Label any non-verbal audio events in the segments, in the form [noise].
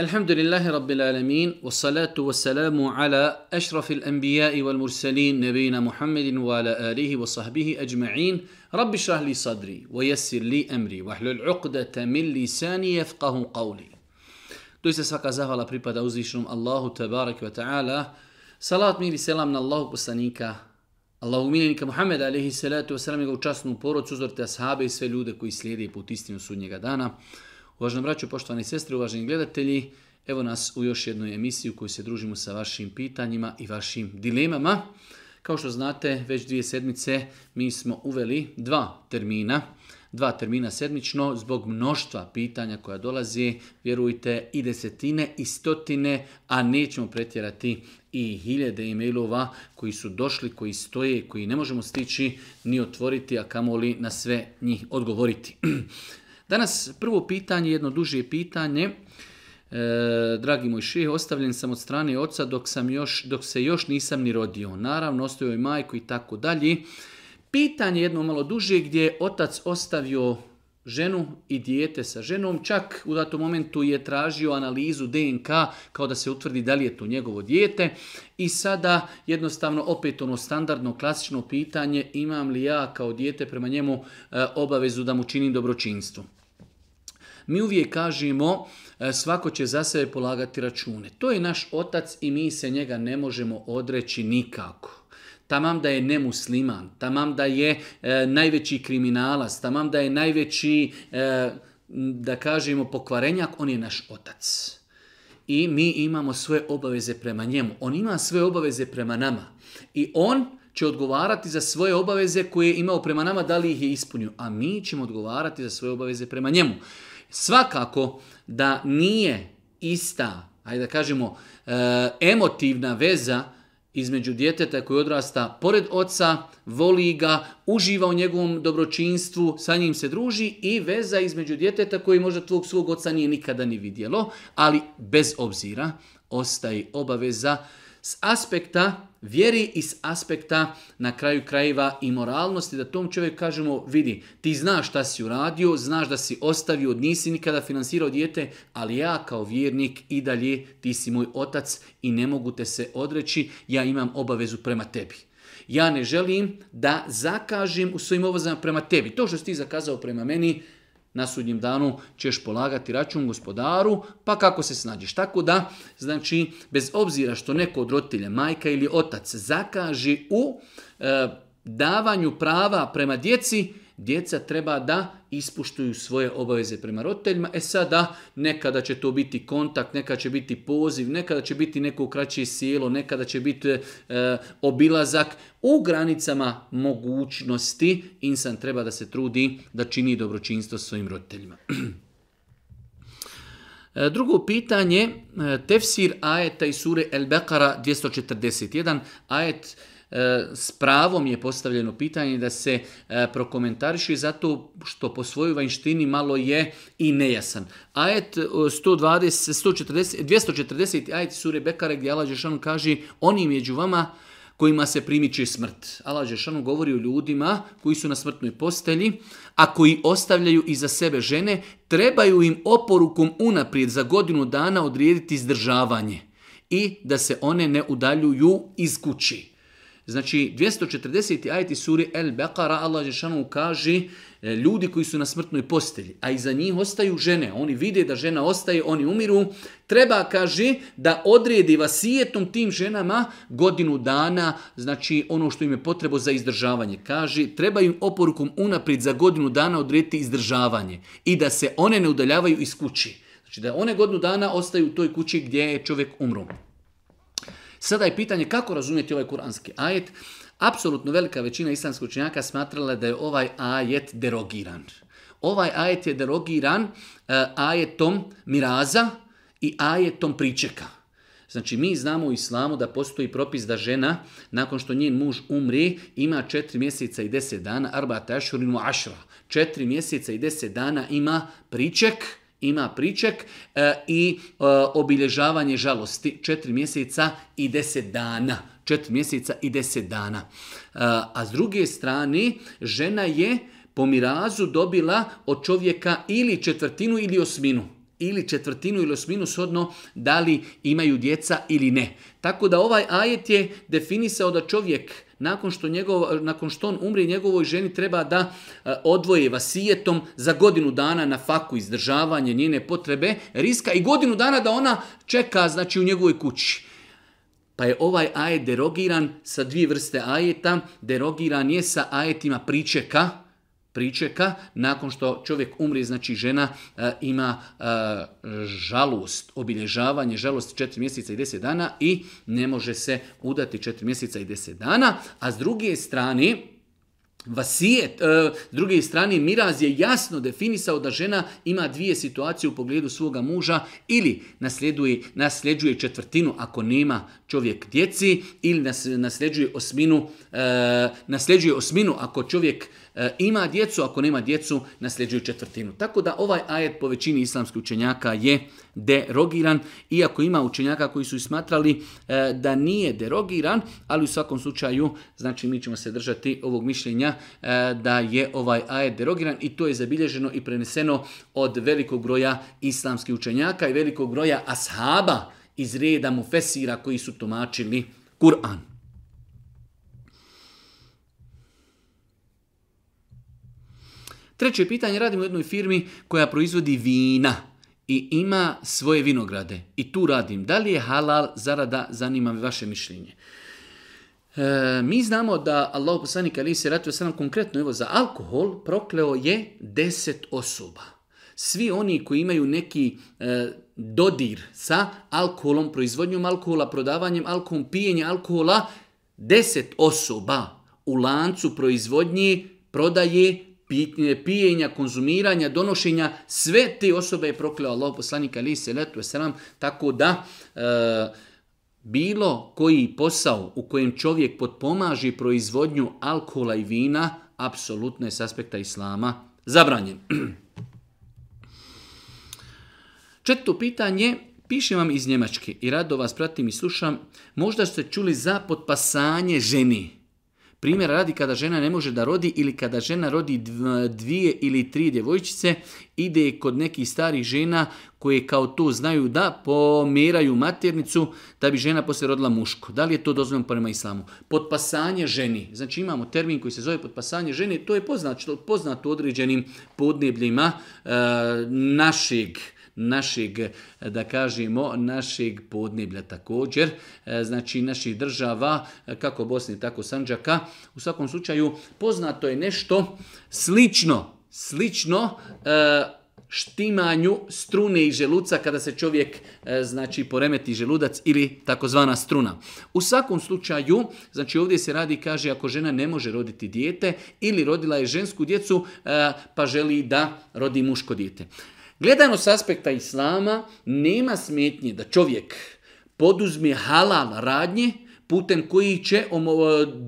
الحمد لله رب العالمين والصلاة والسلام على أشرف الأنبياء والمرسلين نبينا محمد وعلى آله وصحبه أجمعين رب اشرح لي صدري ويسر لي أمري واحلل عقدة من لساني يفقه قولي دوسة سفاقة زهوة لبريبا الله تبارك وتعالى صلاة ميري سلام من الله بسانيك الله ميلينك محمد عليه الصلاة والسلام يقول جاسنو بورو تزورت أصحابي سفلودة كويس ليدي بوتيستين سونيك دانا Uvažno braćo, poštovani sestri, uvaženi gledatelji, evo nas u još jednoj emisiji u se družimo sa vašim pitanjima i vašim dilemama. Kao što znate, već dvije sedmice mi smo uveli dva termina, dva termina sedmično zbog mnoštva pitanja koja dolazi, vjerujte i desetine i stotine, a nećemo pretjerati i hiljade e-mailova koji su došli, koji stoje, koji ne možemo stići ni otvoriti, a kamoli na sve njih odgovoriti. [clears throat] Danas prvo pitanje, jedno duže pitanje. E, dragi moj šeh, ostavljen sam od strane oca dok, sam još, dok se još nisam ni rodio. Naravno, ostavio je majku i tako dalje. Pitanje jedno malo duže gdje je otac ostavio ženu i dijete sa ženom. Čak u datom momentu je tražio analizu DNK kao da se utvrdi da li je to njegovo dijete. I sada jednostavno opet ono standardno klasično pitanje imam li ja kao dijete prema njemu e, obavezu da mu činim dobročinstvo mi uvijek kažemo e, svako će za sebe polagati račune. To je naš otac i mi se njega ne možemo odreći nikako. Tamam da je nemusliman, tamam da je e, najveći kriminalac, tamam da je najveći, e, da kažemo, pokvarenjak, on je naš otac. I mi imamo svoje obaveze prema njemu. On ima svoje obaveze prema nama. I on će odgovarati za svoje obaveze koje je imao prema nama, da li ih je ispunio. A mi ćemo odgovarati za svoje obaveze prema njemu. Svakako da nije ista, ajde da kažemo, eh, emotivna veza između djeteta koji odrasta pored oca, voli ga, uživa u njegovom dobročinstvu, sa njim se druži i veza između djeteta koji možda tvog svog oca nije nikada ni vidjelo, ali bez obzira ostaje obaveza s aspekta vjeri iz aspekta na kraju krajeva i moralnosti, da tom čovjeku kažemo, vidi, ti znaš šta si uradio, znaš da si ostavio, nisi nikada finansirao dijete, ali ja kao vjernik i dalje ti si moj otac i ne mogu te se odreći, ja imam obavezu prema tebi. Ja ne želim da zakažem u svojim obavezama prema tebi. To što si ti zakazao prema meni, na sudnjem danu ćeš polagati račun gospodaru, pa kako se snađeš. Tako da, znači, bez obzira što neko od roditelja, majka ili otac, zakaži u e, davanju prava prema djeci, djeca treba da ispuštuju svoje obaveze prema roditeljima. E sada, nekada će to biti kontakt, nekada će biti poziv, nekada će biti neko kraće sjelo, nekada će biti e, obilazak. U granicama mogućnosti insan treba da se trudi da čini dobročinstvo svojim roditeljima. [clears throat] E, drugo pitanje, e, tefsir ajeta i sure El Bekara 241, ajet E, s pravom je postavljeno pitanje da se e, prokomentariše zato što po svojoj vanjštini malo je i nejasan. Ajet 120, 140, 240 ajet sure Bekare gdje Allah Žešanu kaže oni među vama kojima se primiče smrt. Allah Žešanu govori o ljudima koji su na smrtnoj postelji, a koji ostavljaju iza sebe žene, trebaju im oporukom unaprijed za godinu dana odrijediti izdržavanje i da se one ne udaljuju iz kući. Znači, 240. ajeti suri El Beqara, Allah Žešanu kaže e, ljudi koji su na smrtnoj postelji, a iza njih ostaju žene. Oni vide da žena ostaje, oni umiru. Treba, kaži, da odredi vasijetom tim ženama godinu dana, znači ono što im je potrebo za izdržavanje. Kaži, treba im oporukom unaprijed za godinu dana odrediti izdržavanje i da se one ne udaljavaju iz kući. Znači da one godinu dana ostaju u toj kući gdje je čovjek umro. Sada je pitanje kako razumjeti ovaj kuranski ajet. Apsolutno velika većina islamskih učenjaka smatrala da je ovaj ajet derogiran. Ovaj ajet je derogiran e, ajetom miraza i ajetom pričeka. Znači, mi znamo u islamu da postoji propis da žena, nakon što njen muž umri, ima četiri mjeseca i deset dana, arba tašurinu ašra. Četiri mjeseca i deset dana ima priček, ima priček e, i e, obilježavanje žalosti četiri mjeseca i deset dana. Četiri mjeseca i deset dana. E, a s druge strane, žena je po mirazu dobila od čovjeka ili četvrtinu ili osminu. Ili četvrtinu ili osminu shodno da li imaju djeca ili ne. Tako da ovaj ajet je definisao da čovjek nakon što, nakon što on umri, njegovoj ženi treba da e, odvoje vasijetom za godinu dana na faku izdržavanje njene potrebe, riska i godinu dana da ona čeka znači, u njegovoj kući. Pa je ovaj ajet derogiran sa dvije vrste ajeta, derogiran je sa ajetima pričeka, pričeka, nakon što čovjek umri, znači žena e, ima e, žalost, obilježavanje žalosti četiri mjeseca i deset dana i ne može se udati četiri mjeseca i deset dana, a s druge strane, Vasijet, e, s druge strane, Miraz je jasno definisao da žena ima dvije situacije u pogledu svoga muža ili nasljeduje, nasljeđuje četvrtinu ako nema čovjek djeci ili nasljeđuje osminu, nasljeđuje osminu ako čovjek E, ima djecu, ako nema djecu nasljeđuju četvrtinu. Tako da ovaj ajet po većini islamskih učenjaka je derogiran, iako ima učenjaka koji su smatrali e, da nije derogiran, ali u svakom slučaju, znači mi ćemo se držati ovog mišljenja e, da je ovaj ajet derogiran i to je zabilježeno i preneseno od velikog broja islamskih učenjaka i velikog broja ashaba iz reda mufesira koji su tumačili Kur'an. Treće pitanje, radimo u jednoj firmi koja proizvodi vina i ima svoje vinograde. I tu radim. Da li je halal zarada? Zanima vaše mišljenje. E, mi znamo da Allah poslanik ali se ratio sam konkretno evo, za alkohol prokleo je deset osoba. Svi oni koji imaju neki e, dodir sa alkoholom, proizvodnjom alkohola, prodavanjem alkom pijenje alkohola, deset osoba u lancu proizvodnje prodaje pijenja, konzumiranja, donošenja, sve te osobe je prokleo Allah poslanika ali se letu selam, tako da e, bilo koji posao u kojem čovjek potpomaži proizvodnju alkohola i vina, apsolutno je s aspekta islama zabranjen. [clears throat] Četvrto pitanje, pišem vam iz Njemačke i rado vas pratim i slušam, možda ste čuli za potpasanje ženi. Primjer radi kada žena ne može da rodi ili kada žena rodi dvije ili tri djevojčice, ide kod nekih starih žena koje kao to znaju da pomeraju maternicu da bi žena poslije rodila muško. Da li je to dozvoljeno prema islamu? Potpasanje ženi. Znači imamo termin koji se zove potpasanje žene, To je poznato, poznato određenim podnebljima e, našeg našeg, da kažemo, našeg podneblja također, e, znači naših država, e, kako Bosni, tako Sanđaka. U svakom slučaju poznato je nešto slično, slično e, štimanju strune i želuca kada se čovjek znači poremeti želudac ili takozvana struna. U svakom slučaju, znači ovdje se radi kaže ako žena ne može roditi dijete ili rodila je žensku djecu pa želi da rodi muško dijete. Gledano s aspekta islama, nema smetnje da čovjek poduzme halal radnje putem koji će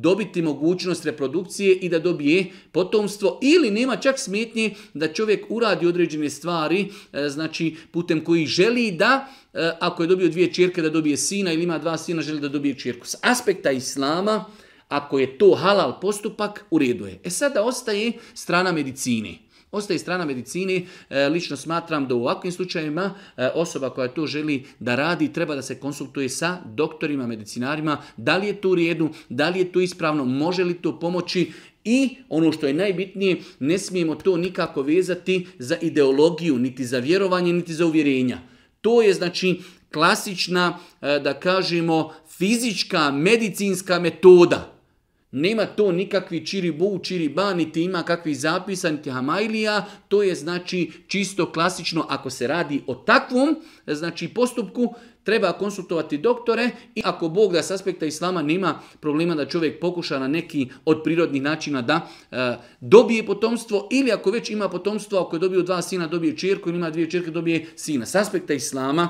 dobiti mogućnost reprodukcije i da dobije potomstvo ili nema čak smetnje da čovjek uradi određene stvari e, znači putem koji želi da e, ako je dobio dvije čirke da dobije sina ili ima dva sina želi da dobije čirku. S aspekta islama ako je to halal postupak u redu je. E sada ostaje strana medicine. Ostaje strana medicine, e, lično smatram da u ovakvim slučajevima e, osoba koja to želi da radi treba da se konsultuje sa doktorima, medicinarima, da li je to u redu, da li je to ispravno, može li to pomoći i ono što je najbitnije, ne smijemo to nikako vezati za ideologiju, niti za vjerovanje, niti za uvjerenja. To je znači klasična, e, da kažemo, fizička, medicinska metoda nema to nikakvi čiribu, čiriba, niti ima kakvi zapisa, niti hamajlija, To je znači čisto klasično ako se radi o takvom znači postupku, treba konsultovati doktore i ako Bog da s aspekta islama nema problema da čovjek pokuša na neki od prirodnih načina da e, dobije potomstvo ili ako već ima potomstvo, ako je dobio dva sina, dobije čirku ili ima dvije čirke, dobije sina. S aspekta islama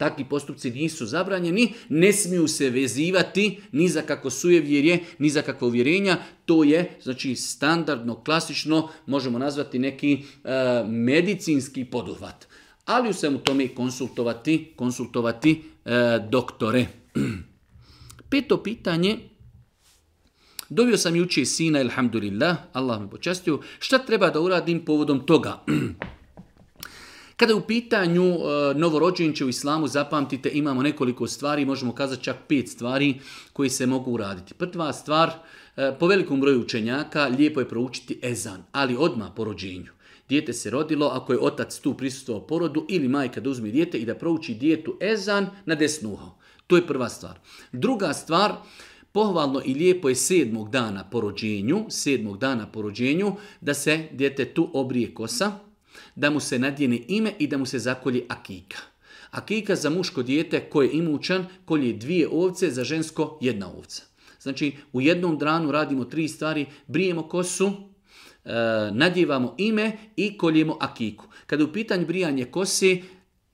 Takvi postupci nisu zabranjeni, ne smiju se vezivati ni za kako sujevjerje, ni za kakvo uvjerenja. To je znači standardno, klasično, možemo nazvati neki e, medicinski poduhvat. Ali u svemu tome i konsultovati, konsultovati e, doktore. [clears throat] Peto pitanje, Dobio sam jučer sina, alhamdulillah, Allah me počastio, šta treba da uradim povodom toga? [clears throat] Kada je u pitanju e, novorođenče u islamu, zapamtite, imamo nekoliko stvari, možemo kazati čak pet stvari koje se mogu uraditi. Prva stvar, e, po velikom broju učenjaka lijepo je proučiti ezan, ali odmah po rođenju. Dijete se rodilo, ako je otac tu prisustvovao porodu ili majka da uzme dijete i da prouči dijetu ezan na desnu To je prva stvar. Druga stvar, pohvalno i lijepo je sedmog dana po rođenju, sedmog dana po rođenju, da se dijete tu obrije kosa, da mu se nadjene ime i da mu se zakolje akika. Akika za muško dijete koje je imućan kolje dvije ovce, za žensko jedna ovca. Znači u jednom dranu radimo tri stvari, brijemo kosu, e, nadjevamo ime i koljemo akiku. Kada u pitanju brijanje kosi,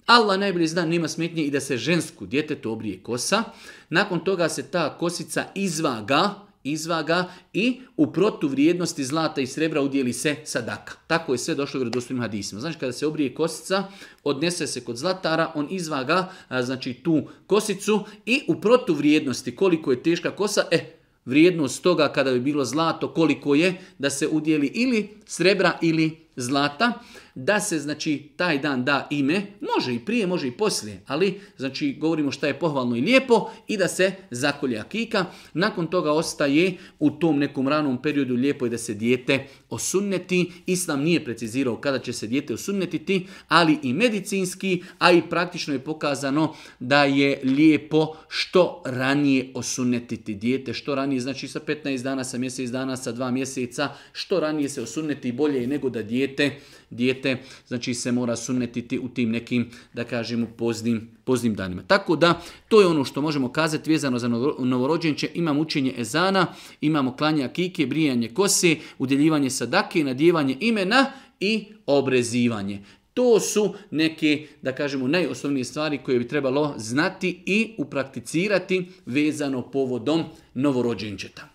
Allah najbolje zna, nema smetnje i da se žensku djetetu obrije kosa. Nakon toga se ta kosica izvaga, izvaga i u protuvrijednosti zlata i srebra udijeli se sadaka. Tako je sve došlo u vjerodostojnim hadisima. Znači kada se obrije kosica, odnese se kod zlatara, on izvaga znači tu kosicu i u protuvrijednosti koliko je teška kosa, e, vrijednost toga kada bi bilo zlato koliko je da se udjeli ili srebra ili zlata, da se znači taj dan da ime, može i prije, može i poslije, ali znači govorimo šta je pohvalno i lijepo i da se zakolje kika, Nakon toga ostaje u tom nekom ranom periodu lijepo je da se dijete osunneti. Islam nije precizirao kada će se dijete osunnetiti, ali i medicinski, a i praktično je pokazano da je lijepo što ranije osunnetiti dijete, što ranije, znači sa 15 dana, sa mjesec dana, sa dva mjeseca, što ranije se osunneti bolje nego da dijete dijete, dijete znači se mora sunetiti u tim nekim, da kažemo, poznim, poznim danima. Tako da, to je ono što možemo kazati vezano za novorođenče. Imamo učenje ezana, imamo klanje akike, brijanje kose, udjeljivanje sadake, nadjevanje imena i obrezivanje. To su neke, da kažemo, najosnovnije stvari koje bi trebalo znati i uprakticirati vezano povodom novorođenčeta.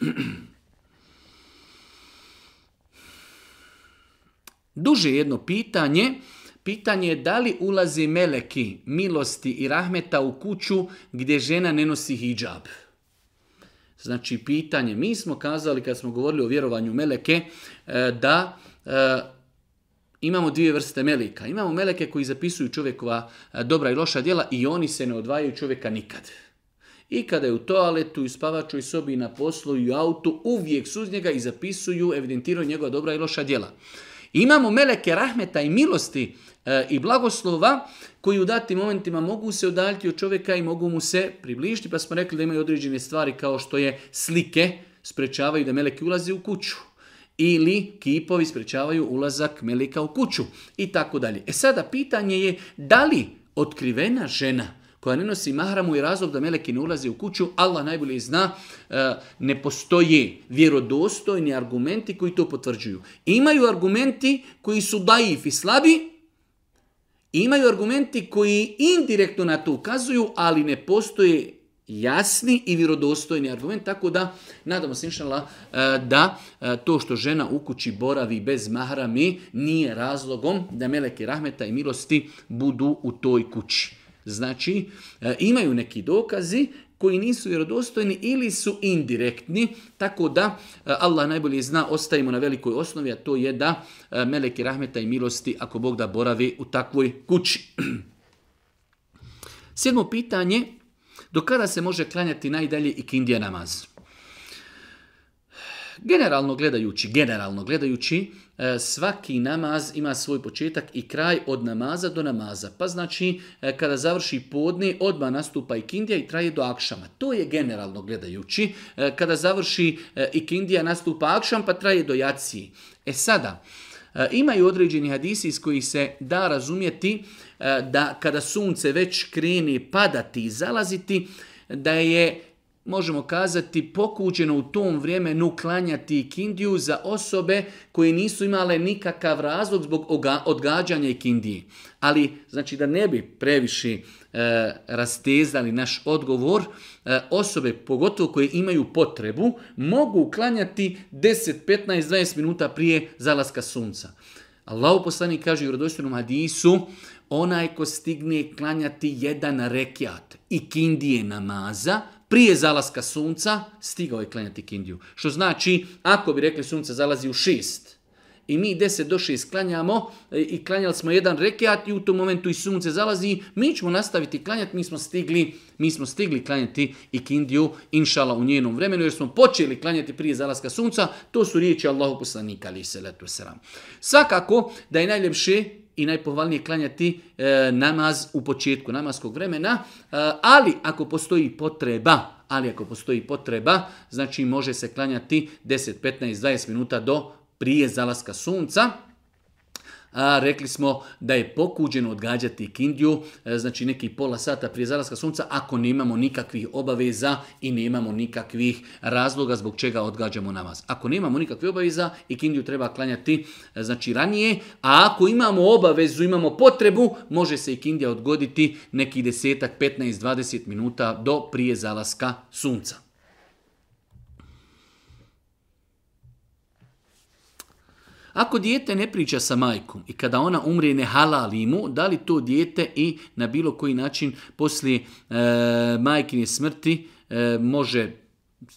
[clears throat] Duže jedno pitanje, pitanje je da li ulazi meleki milosti i rahmeta u kuću gdje žena ne nosi hijab. Znači pitanje, mi smo kazali kad smo govorili o vjerovanju meleke e, da e, imamo dvije vrste meleka. Imamo meleke koji zapisuju čovjekova e, dobra i loša djela i oni se ne odvajaju čovjeka nikad. I kada je u toaletu, i spavačoj sobi, i na poslu, i u autu, uvijek uz njega i zapisuju, evidentiraju njegova dobra i loša djela. Imamo meleke rahmeta i milosti e, i blagoslova koji u datim momentima mogu se udaljiti od čovjeka i mogu mu se približiti, pa smo rekli da imaju određene stvari kao što je slike, sprečavaju da meleki ulaze u kuću ili kipovi sprečavaju ulazak melika u kuću i tako dalje. E sada pitanje je da li otkrivena žena koja ne nosi mahramu i razlog da meleki ne ulazi u kuću, Allah najbolje zna, e, ne postoje vjerodostojni argumenti koji to potvrđuju. Imaju argumenti koji su daif i slabi, imaju argumenti koji indirektno na to ukazuju, ali ne postoje jasni i vjerodostojni argument, tako da nadamo se inšala e, da e, to što žena u kući boravi bez mahrami nije razlogom da meleki rahmeta i milosti budu u toj kući. Znači, e, imaju neki dokazi koji nisu vjerodostojni ili su indirektni, tako da e, Allah najbolje zna, ostajemo na velikoj osnovi, a to je da e, meleki rahmeta i milosti, ako Bog da boravi u takvoj kući. [clears throat] Sedmo pitanje, do kada se može klanjati najdalje ikindija namazu? Generalno gledajući, generalno gledajući, e, svaki namaz ima svoj početak i kraj od namaza do namaza. Pa znači, e, kada završi podne, odma nastupa ikindija i traje do akšama. To je generalno gledajući. E, kada završi ikindija, nastupa akšam pa traje do jaciji. E sada, imaju određeni hadisi iz kojih se da razumjeti da kada sunce već kreni padati i zalaziti, da je možemo kazati, pokuđeno u tom vremenu klanjati kindiju za osobe koje nisu imale nikakav razlog zbog odgađanja kindije. Ali, znači da ne bi previše e, rastezali naš odgovor, e, osobe, pogotovo koje imaju potrebu, mogu klanjati 10, 15, 20 minuta prije zalaska sunca. Allah poslani kaže u Radoštvenom hadisu, onaj ko stigne klanjati jedan rekiat i kindije namaza, prije zalaska sunca, stigao je klanjati kindiju. Što znači, ako bi rekli sunce zalazi u šest, i mi deset do šest klanjamo e, i klanjali smo jedan rekiat i u tom momentu i sunce zalazi, mi ćemo nastaviti klanjati, mi smo stigli, mi smo stigli klanjati i kindiju inšala u njenom vremenu jer smo počeli klanjati prije zalaska sunca, to su riječi Allahu poslanika ali se letu Svakako da je najljepše i najpovalnije klanjati e, namaz u početku namaskog vremena, e, ali ako postoji potreba, ali ako postoji potreba, znači može se klanjati 10, 15, 20 minuta do prije zalaska sunca, a rekli smo da je pokuđeno odgađati kindiju, e, znači neki pola sata prije zalaska sunca, ako nemamo nikakvih obaveza i imamo nikakvih razloga zbog čega odgađamo namaz. Ako nemamo nikakvih obaveza i kindiju treba klanjati e, znači ranije, a ako imamo obavezu, imamo potrebu, može se i kindija odgoditi nekih desetak, 15, 20 minuta do prije zalaska sunca. Ako dijete ne priča sa majkom i kada ona umrije ne halali mu, da li to dijete i na bilo koji način poslije e, smrti e, može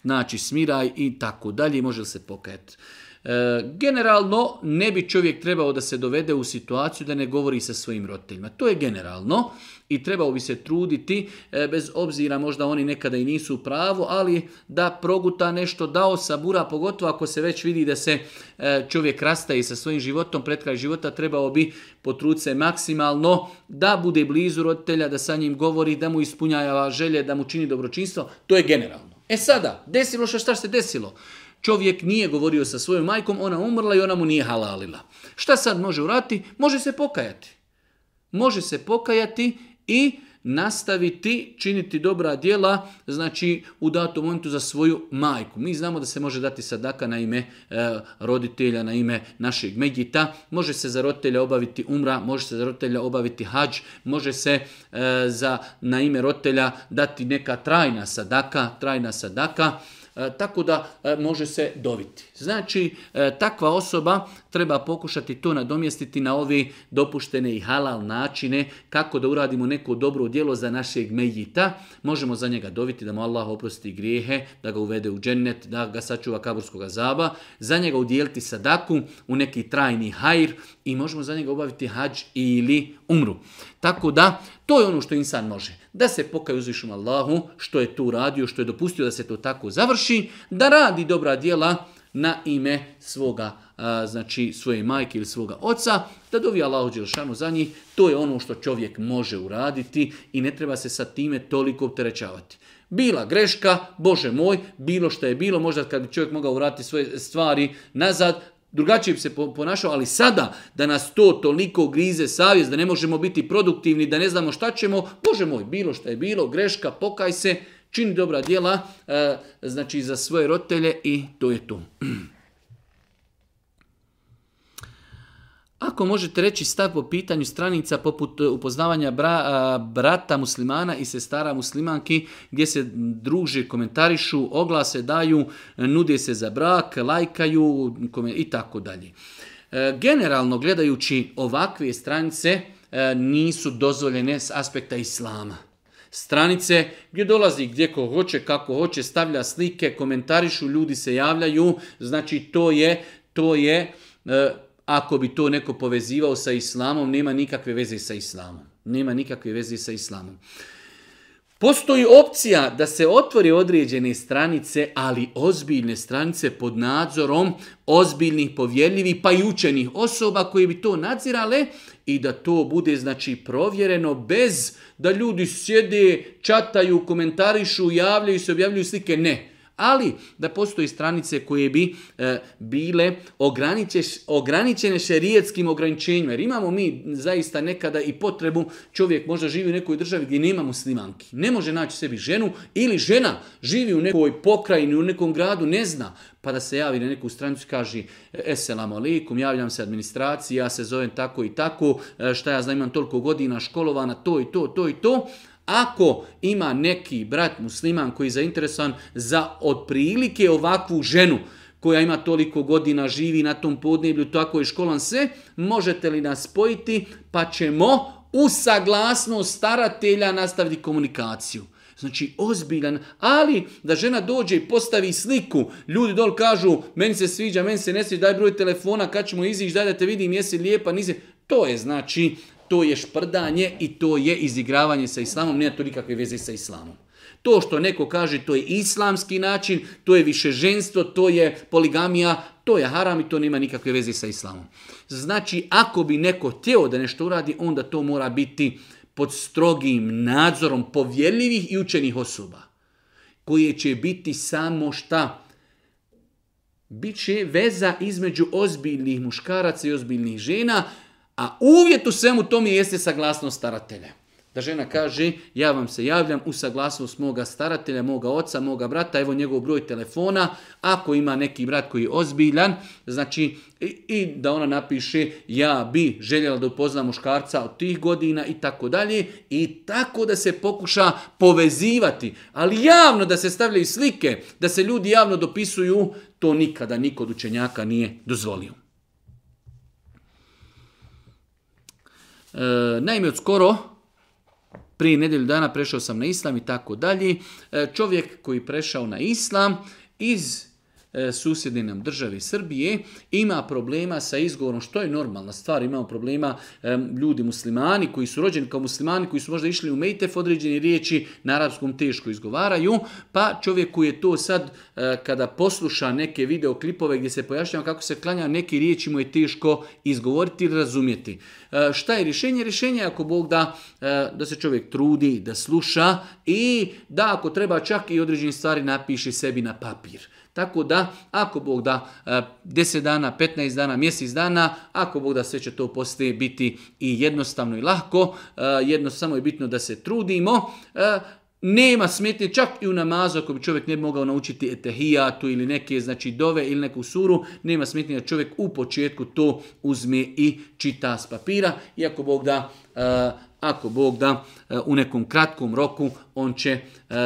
naći smiraj i tako dalje, može se pokajati. E, generalno ne bi čovjek trebao da se dovede u situaciju da ne govori sa svojim roditeljima. To je generalno i trebao bi se truditi, e, bez obzira možda oni nekada i nisu u pravu, ali da proguta nešto, da osabura, pogotovo ako se već vidi da se e, čovjek rastaje sa svojim životom, pred kraj života trebao bi potruce maksimalno da bude blizu roditelja, da sa njim govori, da mu ispunjava želje, da mu čini dobročinstvo, to je generalno. E sada, desilo što šta se desilo? Čovjek nije govorio sa svojom majkom, ona umrla i ona mu nije halalila. Šta sad može urati? Može se pokajati. Može se pokajati i nastaviti činiti dobra djela znači u datom momentu za svoju majku. Mi znamo da se može dati sadaka na ime e, roditelja, na ime našeg medjita, može se za roditelja obaviti umra, može se za roditelja obaviti hađ, može se e, za, na ime roditelja dati neka trajna sadaka, trajna sadaka. E, tako da e, može se doviti. Znači, e, takva osoba treba pokušati to nadomjestiti na ovi dopuštene i halal načine kako da uradimo neko dobro djelo za našeg mejita. Možemo za njega doviti da mu Allah oprosti grijehe, da ga uvede u džennet, da ga sačuva kaburskog zaba, za njega udijeliti sadaku u neki trajni hajr i možemo za njega obaviti hađ ili umru. Tako da, to je ono što insan može. Da se pokaje uzvišom Allahu, što je tu radio, što je dopustio da se to tako završi, da radi dobra djela na ime svoga, znači svoje majke ili svoga oca, da dovi Allahu Đelšanu za njih, to je ono što čovjek može uraditi i ne treba se sa time toliko opterećavati. Bila greška, Bože moj, bilo što je bilo, možda kad bi čovjek mogao vratiti svoje stvari nazad, drugačije bi se ponašao, ali sada da nas to toliko grize savjest, da ne možemo biti produktivni, da ne znamo šta ćemo, Bože moj, bilo šta je bilo, greška, pokaj se, čini dobra djela, e, znači za svoje rotelje i to je to. [clears throat] Ako možete reći stav po pitanju stranica poput e, upoznavanja brata muslimana i sestara muslimanki gdje se druže, komentarišu, oglase daju, nude se za brak, lajkaju i tako dalje. E, generalno gledajući ovakve stranice e, nisu dozvoljene s aspekta islama stranice gdje dolazi gdje ko hoće, kako hoće, stavlja slike, komentarišu, ljudi se javljaju, znači to je, to je ako bi to neko povezivao sa islamom, nema nikakve veze sa islamom. Nema nikakve veze sa islamom. Postoji opcija da se otvori određene stranice, ali ozbiljne stranice pod nadzorom ozbiljnih, povjerljivih pa i učenih osoba koje bi to nadzirale i da to bude znači provjereno bez da ljudi sjede, čataju, komentarišu, javljaju se, objavljuju slike. Ne ali da postoji stranice koje bi e, bile ograničene ograničene šerijetskim ograničenjima. Jer imamo mi zaista nekada i potrebu, čovjek možda živi u nekoj državi gdje nema muslimanki. Ne može naći sebi ženu ili žena živi u nekoj pokrajini, u nekom gradu, ne zna. Pa da se javi na neku stranicu i kaže Esselamu alaikum, javljam se administraciji, ja se zovem tako i tako, e, šta ja znam, imam toliko godina školovana, to i to, to i to. Ako ima neki brat musliman koji je zainteresovan za otprilike ovakvu ženu, koja ima toliko godina, živi na tom podneblju, tako je školan sve, možete li nas spojiti pa ćemo u saglasnost staratelja nastaviti komunikaciju. Znači ozbiljan, ali da žena dođe i postavi sliku, ljudi dol kažu meni se sviđa, meni se ne sviđa, daj broj telefona, kad ćemo izići, daj da te vidim, jesi lijepa, nisi. To je znači to je šprdanje i to je izigravanje sa islamom, nema to nikakve veze sa islamom. To što neko kaže to je islamski način, to je višeženstvo, to je poligamija, to je haram i to nema nikakve veze sa islamom. Znači, ako bi neko htio da nešto uradi, onda to mora biti pod strogim nadzorom povjerljivih i učenih osoba, koje će biti samo šta? Biće veza između ozbiljnih muškaraca i ozbiljnih žena, a uvjet u svemu tome jeste saglasnost staratelja. Da žena kaže, ja vam se javljam u saglasnost moga staratelja, moga oca, moga brata, evo njegov broj telefona, ako ima neki brat koji je ozbiljan, znači i, i da ona napiše, ja bi željela da upoznam muškarca od tih godina i tako dalje, i tako da se pokuša povezivati, ali javno da se stavljaju slike, da se ljudi javno dopisuju, to nikada niko od učenjaka nije dozvolio. E, naime, od skoro, prije nedjelju dana prešao sam na islam i tako dalje. E, čovjek koji prešao na islam iz E, susjedne nam države Srbije ima problema sa izgovorom, što je normalna stvar, imamo problema e, ljudi muslimani koji su rođeni kao muslimani, koji su možda išli u Mejtef određene riječi, na arapskom teško izgovaraju, pa čovjek koji je to sad e, kada posluša neke videoklipove gdje se pojašnjava kako se klanja, neke riječi mu je teško izgovoriti ili razumjeti. Šta je rješenje? Rješenje je ako Bog da, da se čovjek trudi, da sluša i da ako treba čak i određene stvari napiše sebi na papir. Tako da, ako Bog da 10 e, dana, 15 dana, mjesec dana, ako Bog da sve će to poslije biti i jednostavno i lahko, e, jedno samo je bitno da se trudimo, e, nema smetnje čak i u namazu ako bi čovjek ne mogao naučiti etehijatu ili neke znači dove ili neku suru, nema smetnje da čovjek u početku to uzme i čita s papira, iako Bog da ako Bog da, e, u nekom kratkom roku on će e,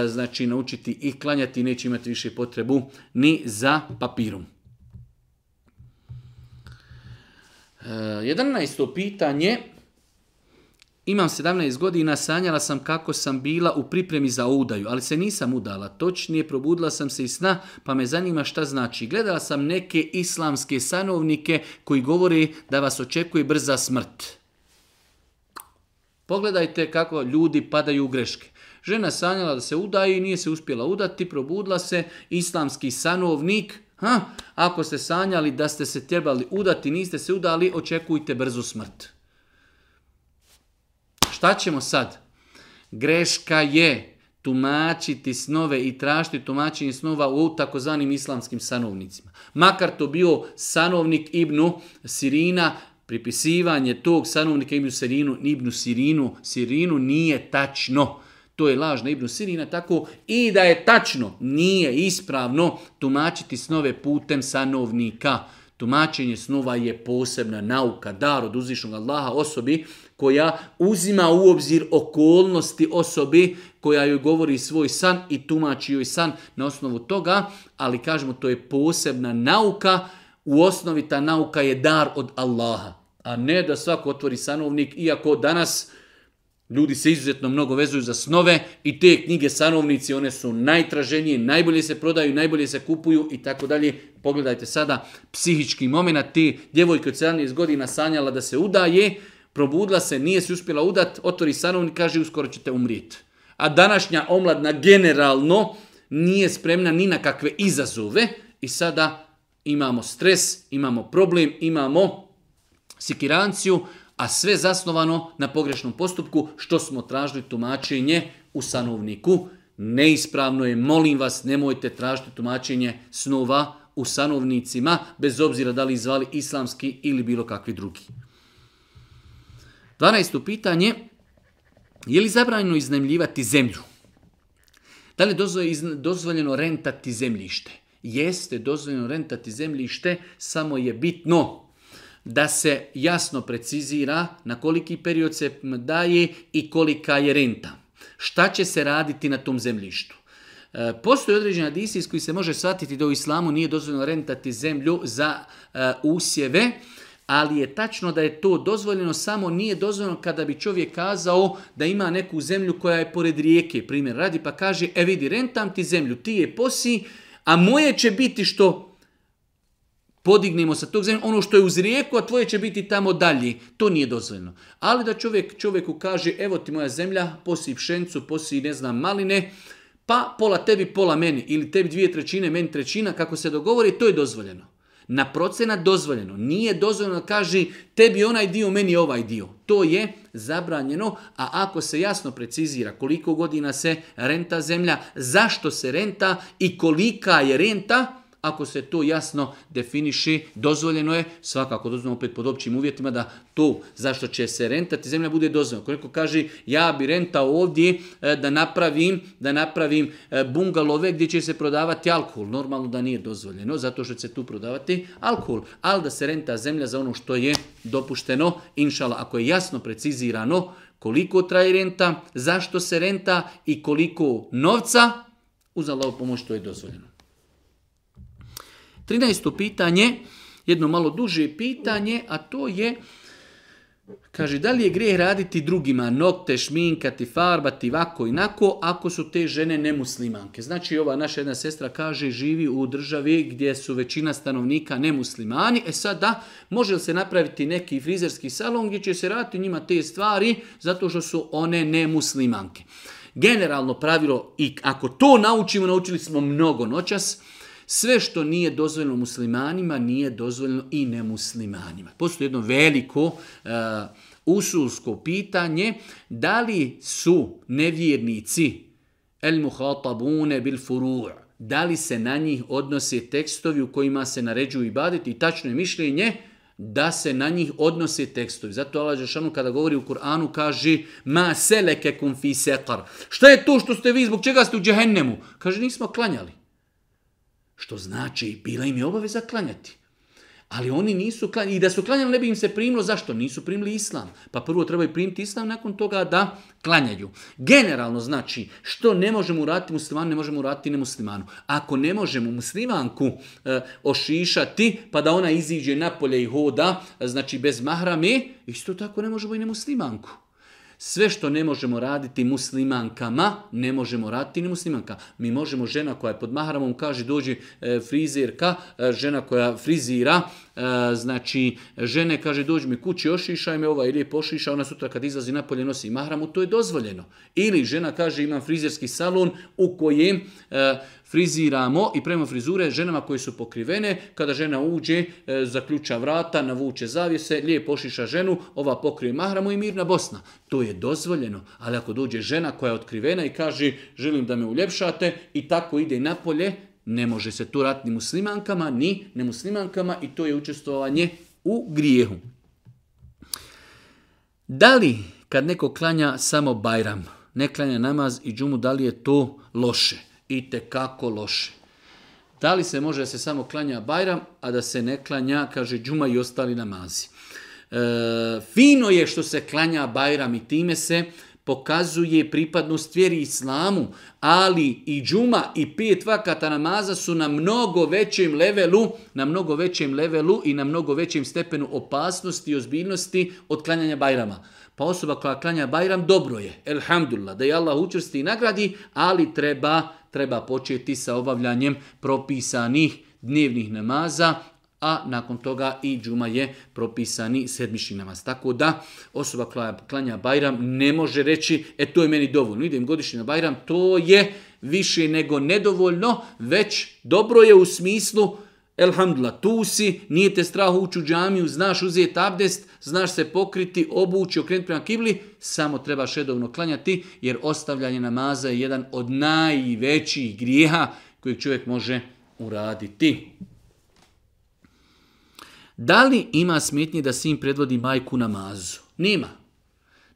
znači naučiti i klanjati neće imati više potrebu ni za papirom. 11. E, pitanje. Imam 17 godina, sanjala sam kako sam bila u pripremi za udaju, ali se nisam udala. Točnije, probudila sam se iz sna, pa me zanima šta znači. Gledala sam neke islamske sanovnike koji govore da vas očekuje brza smrt. Pogledajte kako ljudi padaju u greške. Žena sanjala da se udaje i nije se uspjela udati, probudila se, islamski sanovnik, ha, ako ste sanjali da ste se trebali udati, niste se udali, očekujte brzu smrt. Šta ćemo sad? Greška je tumačiti snove i tražiti tumačenje snova u takozvanim islamskim sanovnicima. Makar to bio sanovnik Ibnu Sirina, pripisivanje tog sanovnika Ibnu Sirinu, Ibnu Sirinu, Sirinu nije tačno. To je lažna Ibnu Sirina, tako i da je tačno, nije ispravno tumačiti snove putem sanovnika. Tumačenje snova je posebna nauka, dar od uzvišnog Allaha osobi koja uzima u obzir okolnosti osobi koja joj govori svoj san i tumači joj san na osnovu toga, ali kažemo to je posebna nauka u osnovi ta nauka je dar od Allaha, a ne da svako otvori sanovnik, iako danas ljudi se izuzetno mnogo vezuju za snove i te knjige sanovnici, one su najtraženije, najbolje se prodaju, najbolje se kupuju i tako dalje. Pogledajte sada psihički moment, ti djevojke od 17 godina sanjala da se udaje, probudila se, nije se uspjela udat, otvori sanovnik, kaže uskoro ćete umrijeti. A današnja omladna generalno nije spremna ni na kakve izazove i sada imamo stres, imamo problem, imamo sikiranciju, a sve zasnovano na pogrešnom postupku što smo tražili tumačenje u sanovniku. Neispravno je, molim vas, nemojte tražiti tumačenje snova u sanovnicima, bez obzira da li zvali islamski ili bilo kakvi drugi. 12. pitanje, je li zabranjeno iznemljivati zemlju? Da li je dozvoljeno rentati zemljište? jeste dozvoljeno rentati zemljište, samo je bitno da se jasno precizira na koliki period se daje i kolika je renta. Šta će se raditi na tom zemljištu? E, postoji određena hadisi koji se može shvatiti da u islamu nije dozvoljeno rentati zemlju za e, usjeve, ali je tačno da je to dozvoljeno, samo nije dozvoljeno kada bi čovjek kazao da ima neku zemlju koja je pored rijeke, primjer radi, pa kaže, e vidi, rentam ti zemlju, ti je posi, a moje će biti što podignemo sa tog zemlje, ono što je uz rijeku, a tvoje će biti tamo dalje. To nije dozvoljeno. Ali da čovjek čovjeku kaže, evo ti moja zemlja, posi pšencu, posi ne znam maline, pa pola tebi, pola meni, ili tebi dvije trećine, meni trećina, kako se dogovori, to je dozvoljeno na procena dozvoljeno. Nije dozvoljeno da kaže tebi onaj dio, meni ovaj dio. To je zabranjeno, a ako se jasno precizira koliko godina se renta zemlja, zašto se renta i kolika je renta, ako se to jasno definiši, dozvoljeno je, svakako dozvoljeno opet pod općim uvjetima da to zašto će se rentati zemlja bude dozvoljena. Ako neko kaže ja bi rentao ovdje e, da napravim, da napravim e, bungalove gdje će se prodavati alkohol, normalno da nije dozvoljeno zato što će se tu prodavati alkohol, ali da se renta zemlja za ono što je dopušteno, inšala, ako je jasno precizirano koliko traje renta, zašto se renta i koliko novca, uzalo pomoć to je dozvoljeno. 13. pitanje, jedno malo duže pitanje, a to je, kaže, da li je grijeh raditi drugima nokte, šminkati, farbati, vako i nako, ako su te žene nemuslimanke? Znači, ova naša jedna sestra kaže, živi u državi gdje su većina stanovnika nemuslimani, e sad da, može li se napraviti neki frizerski salon gdje će se raditi njima te stvari, zato što su one nemuslimanke generalno pravilo i ako to naučimo, naučili smo mnogo noćas, sve što nije dozvoljeno muslimanima, nije dozvoljeno i nemuslimanima. Postoji jedno veliko e, usulsko pitanje da li su nevjernici el muhatabune bil furu' da li se na njih odnose tekstovi u kojima se naređuju i baditi tačno je mišljenje da se na njih odnose tekstovi. Zato Allah Žešanu kada govori u Kur'anu kaže ma seleke kum fi Šta je to što ste vi, zbog čega ste u džehennemu? Kaže nismo klanjali. Što znači, bila im je obaveza klanjati. Ali oni nisu klanjali. I da su klanjali ne bi im se primilo. Zašto? Nisu primili islam. Pa prvo trebaju primiti islam, nakon toga da klanjaju. Generalno znači što ne možemo uraditi muslimanu, ne možemo uraditi nemuslimanu. Ako ne možemo muslimanku e, ošišati pa da ona iziđe napolje i hoda, e, znači bez mahrame, isto tako ne možemo i nemuslimanku. Sve što ne možemo raditi muslimankama, ne možemo raditi ni muslimanka. Mi možemo žena koja je pod mahramom, kaže dođi e, frizirka, e, žena koja frizira, e, znači žene kaže dođi mi kući ošišaj me ova ili je pošiša, ona sutra kad izlazi napolje nosi mahramu, to je dozvoljeno. Ili žena kaže imam frizerski salon u kojem e, friziramo i prema frizure ženama koje su pokrivene, kada žena uđe, e, zaključa vrata, navuče zavjese, lijepo pošiša ženu, ova pokrije mahramu i mirna Bosna. To je dozvoljeno, ali ako dođe žena koja je otkrivena i kaže želim da me uljepšate i tako ide napolje, ne može se to ni muslimankama ni nemuslimankama i to je učestvovanje u grijehu. Da li kad neko klanja samo bajram, ne klanja namaz i džumu, da li je to loše? i kako loše. Da li se može da se samo klanja Bajram, a da se ne klanja, kaže Đuma i ostali namazi. E, fino je što se klanja Bajram i time se pokazuje pripadnost vjeri islamu, ali i džuma i pet vakata namaza su na mnogo većem levelu, na mnogo većem levelu i na mnogo većem stepenu opasnosti i ozbiljnosti od klanjanja bajrama. Pa osoba koja klanja bajram dobro je, elhamdulillah, da je Allah učvrsti i nagradi, ali treba treba početi sa obavljanjem propisanih dnevnih namaza, a nakon toga i džuma je propisani sedmišni namaz. Tako da osoba koja klanja Bajram ne može reći e to je meni dovoljno, idem godišnji na Bajram, to je više nego nedovoljno, već dobro je u smislu Elhamdla, tu si, nije te strah ući u džamiju, znaš uzeti abdest, znaš se pokriti, obući, okrenuti prema kibli, samo treba šedovno klanjati, jer ostavljanje namaza je jedan od najvećih grijeha kojeg čovjek može uraditi. Da li ima smetnje da sin predvodi majku namazu? Nema.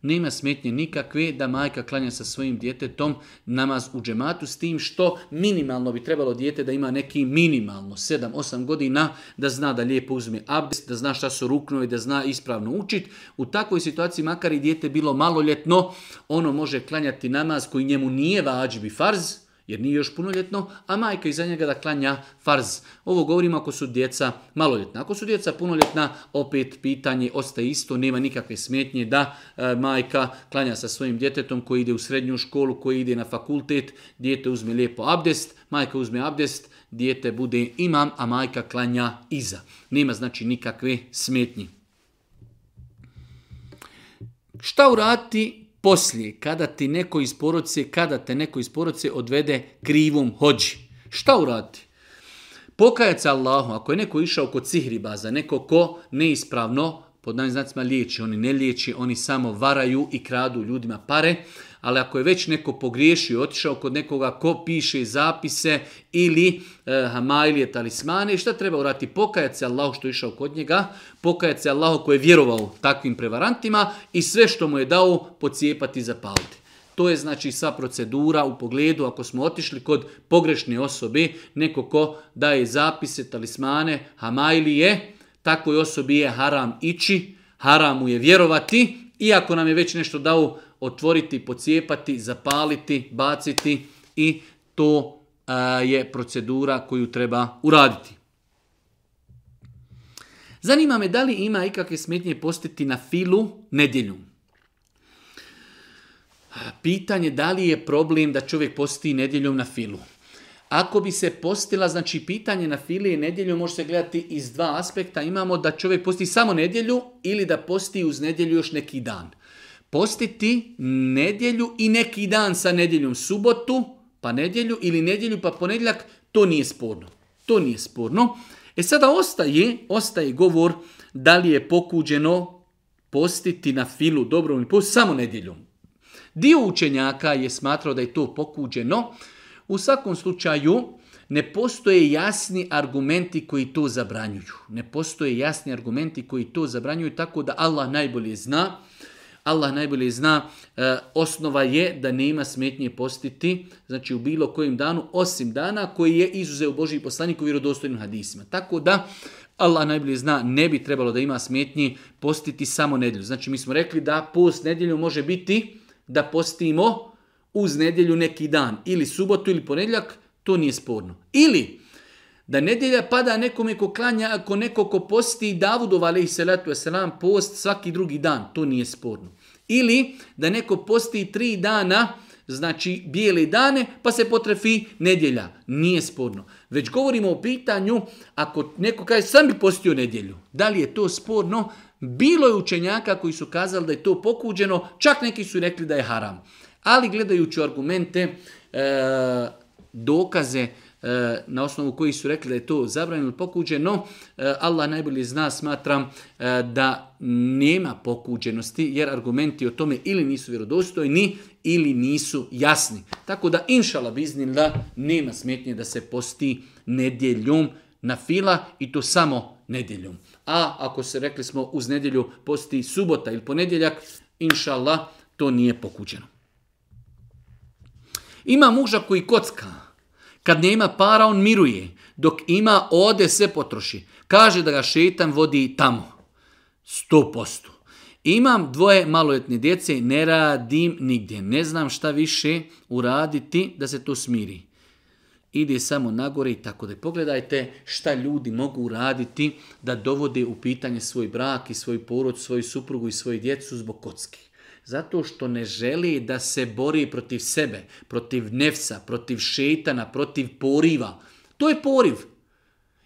Nema smetnje nikakve da majka klanja sa svojim djetetom namaz u džematu s tim što minimalno bi trebalo dijete da ima neki minimalno 7-8 godina da zna da lijepo uzme abdest, da zna šta su ruknovi, da zna ispravno učit. U takvoj situaciji makar i dijete bilo maloljetno, ono može klanjati namaz koji njemu nije vađbi farz, jer nije još punoljetno, a majka iza njega da klanja farz. Ovo govorimo ako su djeca maloljetna. Ako su djeca punoljetna, opet pitanje ostaje isto, nema nikakve smetnje da e, majka klanja sa svojim djetetom koji ide u srednju školu, koji ide na fakultet, djete uzme lijepo abdest, majka uzme abdest, dijete bude imam, a majka klanja iza. Nema znači nikakve smetnje. Šta urati poslije, kada ti neko iz kada te neko iz odvede krivom hođi. Šta uradi? Pokajac Allahu, ako je neko išao kod sihribaza, neko ko neispravno, pod nami znacima liječi, oni ne liječi, oni samo varaju i kradu ljudima pare, ali ako je već neko pogriješio, otišao kod nekoga ko piše zapise ili e, hamailije, talismane, šta treba urati? Pokajat se Allahu što je išao kod njega, pokajat se Allahu koji je vjerovao takvim prevarantima i sve što mu je dao pocijepati za zapaliti. To je znači sva procedura u pogledu ako smo otišli kod pogrešne osobe, neko ko daje zapise, talismane, je, takvoj osobi je haram ići, haram mu je vjerovati, iako nam je već nešto dao otvoriti, pocijepati, zapaliti, baciti i to e, je procedura koju treba uraditi. Zanima me da li ima ikakve smetnje postiti na filu nedjelju. Pitanje da li je problem da čovjek posti nedjeljom na filu. Ako bi se postila, znači pitanje na fili i nedjelju može se gledati iz dva aspekta. Imamo da čovjek posti samo nedjelju ili da posti uz nedjelju još neki dan. Postiti nedjelju i neki dan sa nedjeljom subotu, pa nedjelju ili nedjelju pa ponedjeljak, to nije sporno. To nije sporno. E sada ostaje, ostaje govor da li je pokuđeno postiti na filu dobrovni post samo nedjeljom. Dio učenjaka je smatrao da je to pokuđeno. U svakom slučaju ne postoje jasni argumenti koji to zabranjuju. Ne postoje jasni argumenti koji to zabranjuju tako da Allah najbolje zna. Allah najbolje zna, e, osnova je da nema smetnje postiti, znači u bilo kojem danu, osim dana koji je izuzeo Boži poslanik u vjerodostojnim hadisima. Tako da, Allah najbolje zna, ne bi trebalo da ima smetnji postiti samo nedjelju. Znači mi smo rekli da post nedjelju može biti da postimo uz nedjelju neki dan, ili subotu ili ponedjeljak, to nije sporno. Ili da nedjelja pada nekome ko klanja, ako neko ko posti Davudov alaih salatu selam, post svaki drugi dan, to nije sporno. Ili da neko posti tri dana, znači bijele dane, pa se potrefi nedjelja. Nije sporno. Već govorimo o pitanju, ako neko kaže sam bi postio nedjelju, da li je to sporno? Bilo je učenjaka koji su kazali da je to pokuđeno, čak neki su rekli da je haram. Ali gledajući argumente, e, dokaze, E, na osnovu koji su rekli da je to zabranjeno ili pokuđeno, e, Allah najbolje zna, smatram e, da nema pokuđenosti, jer argumenti o tome ili nisu vjerodostojni, ili nisu jasni. Tako da, inšala da nema smetnje da se posti nedjeljom na fila i to samo nedjeljom. A ako se rekli smo uz nedjelju posti subota ili ponedjeljak, inšala to nije pokuđeno. Ima muža koji kocka, kad nema para, on miruje. Dok ima, ode sve potroši. Kaže da ga šetan vodi tamo. Sto posto. Imam dvoje maloljetne djece i ne radim nigdje. Ne znam šta više uraditi da se to smiri. Ide samo nagore i tako da pogledajte šta ljudi mogu uraditi da dovode u pitanje svoj brak i svoj porod, svoju suprugu i svoju djecu zbog kocki. Zato što ne želi da se bori protiv sebe, protiv nefsa, protiv šetana, protiv poriva. To je poriv.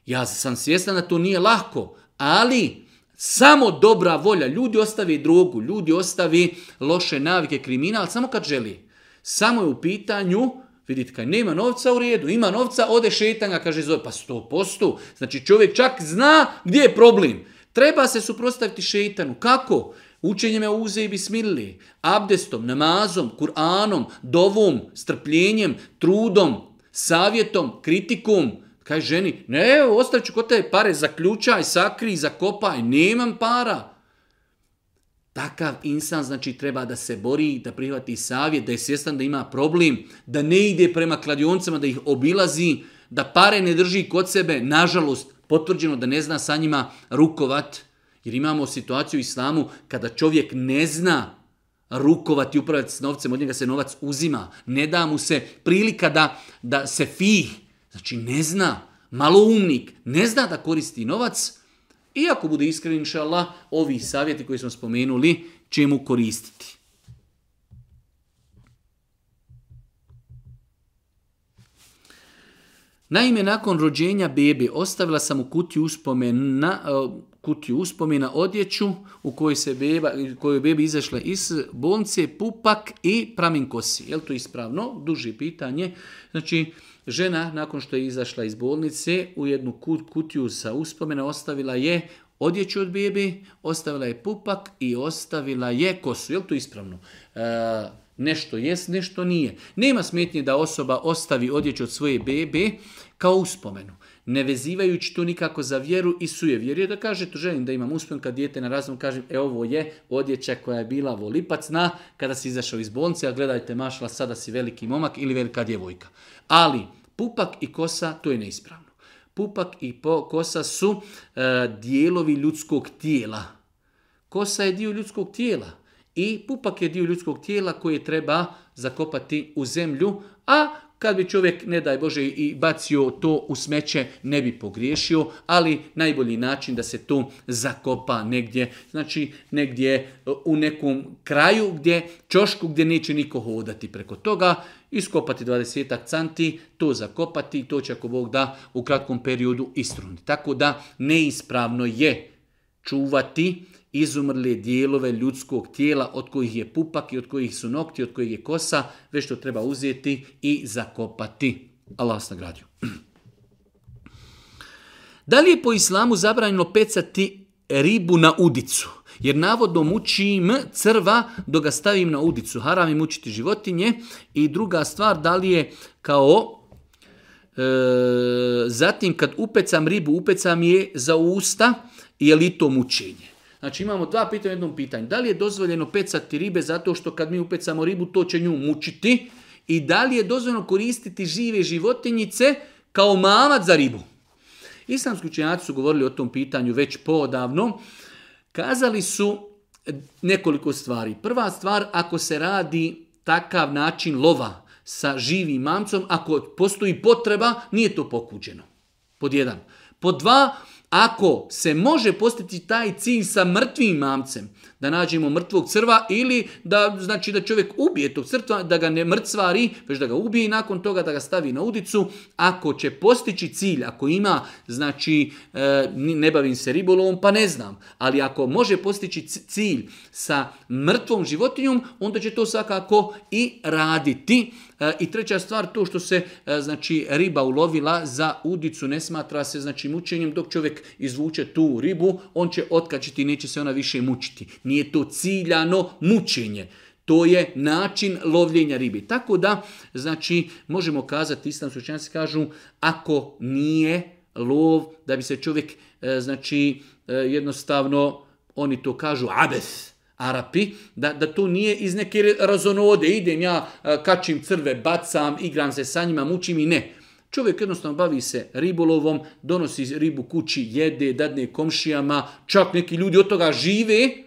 Ja sam svjestan da to nije lako, ali samo dobra volja. Ljudi ostavi drogu, ljudi ostavi loše navike, kriminal, samo kad želi. Samo je u pitanju, vidite, kad nema novca u redu, ima novca, ode šetanga, kaže zove, pa sto posto. Znači čovjek čak zna gdje je problem. Treba se suprotstaviti šetanu. Kako? Učenje me uze i bismili, abdestom, namazom, Kur'anom, dovom, strpljenjem, trudom, savjetom, kritikom. Kaj ženi, ne, ostavit ću kod te pare, zaključaj, sakri, zakopaj, nemam para. Takav insan znači treba da se bori, da prihvati savjet, da je svjestan da ima problem, da ne ide prema kladioncama, da ih obilazi, da pare ne drži kod sebe. Nažalost, potvrđeno da ne zna sa njima rukovat. Jer imamo situaciju u islamu kada čovjek ne zna rukovati, upravljati s novcem, od njega se novac uzima, ne da mu se prilika da, da se fih, znači ne zna, maloumnik, ne zna da koristi novac, iako bude iskren, inša ovi savjeti koji smo spomenuli će mu koristiti. Naime, nakon rođenja bebe ostavila sam u kutiju uspomena, kutiju uspomina, odjeću u kojoj se beba, koju bebi izašla iz bolnice, pupak i pramin kosi. Je to ispravno? Duže pitanje. Znači, žena nakon što je izašla iz bolnice u jednu kutiju sa uspomena ostavila je odjeću od bebi, ostavila je pupak i ostavila je kosu. jel to ispravno? E, nešto jest, nešto nije. Nema smetnje da osoba ostavi odjeću od svoje bebe kao uspomenu ne vezivajući to nikako za vjeru i suje je da kaže, to želim da imam uspjen kad dijete na razum, kažem, e ovo je odjeća koja je bila volipacna, kada si izašao iz bolnice, a gledajte mašla, sada si veliki momak ili velika djevojka. Ali, pupak i kosa, to je neispravno. Pupak i po, kosa su e, dijelovi ljudskog tijela. Kosa je dio ljudskog tijela i pupak je dio ljudskog tijela koje treba zakopati u zemlju, a kad bi čovjek, ne daj Bože, i bacio to u smeće, ne bi pogriješio, ali najbolji način da se to zakopa negdje. Znači, negdje e, u nekom kraju gdje, čošku gdje neće niko hodati preko toga, iskopati 20 canti, to zakopati i to će ako Bog da u kratkom periodu istruniti. Tako da neispravno je čuvati izumrli dijelove ljudskog tijela od kojih je pupak i od kojih su nokti, od kojih je kosa, već što treba uzeti i zakopati. Allah vas nagradio. [clears throat] Da li je po islamu zabranjeno pecati ribu na udicu? Jer navodno mučim crva dok ga stavim na udicu. Haram je mučiti životinje. I druga stvar, da li je kao e, zatim kad upecam ribu, upecam je za usta, je li to mučenje? Znači imamo dva pitanja u jednom pitanju. Da li je dozvoljeno pecati ribe zato što kad mi upecamo ribu to će nju mučiti? I da li je dozvoljeno koristiti žive životinjice kao mamac za ribu? Islamski učenjaci su govorili o tom pitanju već podavno. Kazali su nekoliko stvari. Prva stvar, ako se radi takav način lova sa živim mamcom, ako postoji potreba, nije to pokuđeno. Pod jedan. Pod dva, ako se može postati taj cilj sa mrtvim mamcem, da nađemo mrtvog crva ili da, znači, da čovjek ubije tog crva, da ga ne mrcvari, već da ga ubije i nakon toga da ga stavi na udicu. Ako će postići cilj, ako ima, znači, e, ne bavim se ribolovom, pa ne znam, ali ako može postići cilj sa mrtvom životinjom, onda će to svakako i raditi. E, I treća stvar, to što se e, znači riba ulovila za udicu ne smatra se znači mučenjem, dok čovjek izvuče tu ribu, on će otkačiti i neće se ona više mučiti nije to ciljano mučenje. To je način lovljenja ribi. Tako da, znači, možemo kazati, istan kažu, ako nije lov, da bi se čovjek, e, znači, e, jednostavno, oni to kažu, abes, Arapi, da, da to nije iz neke razonode, idem ja, e, kačim crve, bacam, igram se sa njima, mučim i ne. Čovjek jednostavno bavi se ribolovom, donosi ribu kući, jede, dadne komšijama, čak neki ljudi od toga žive,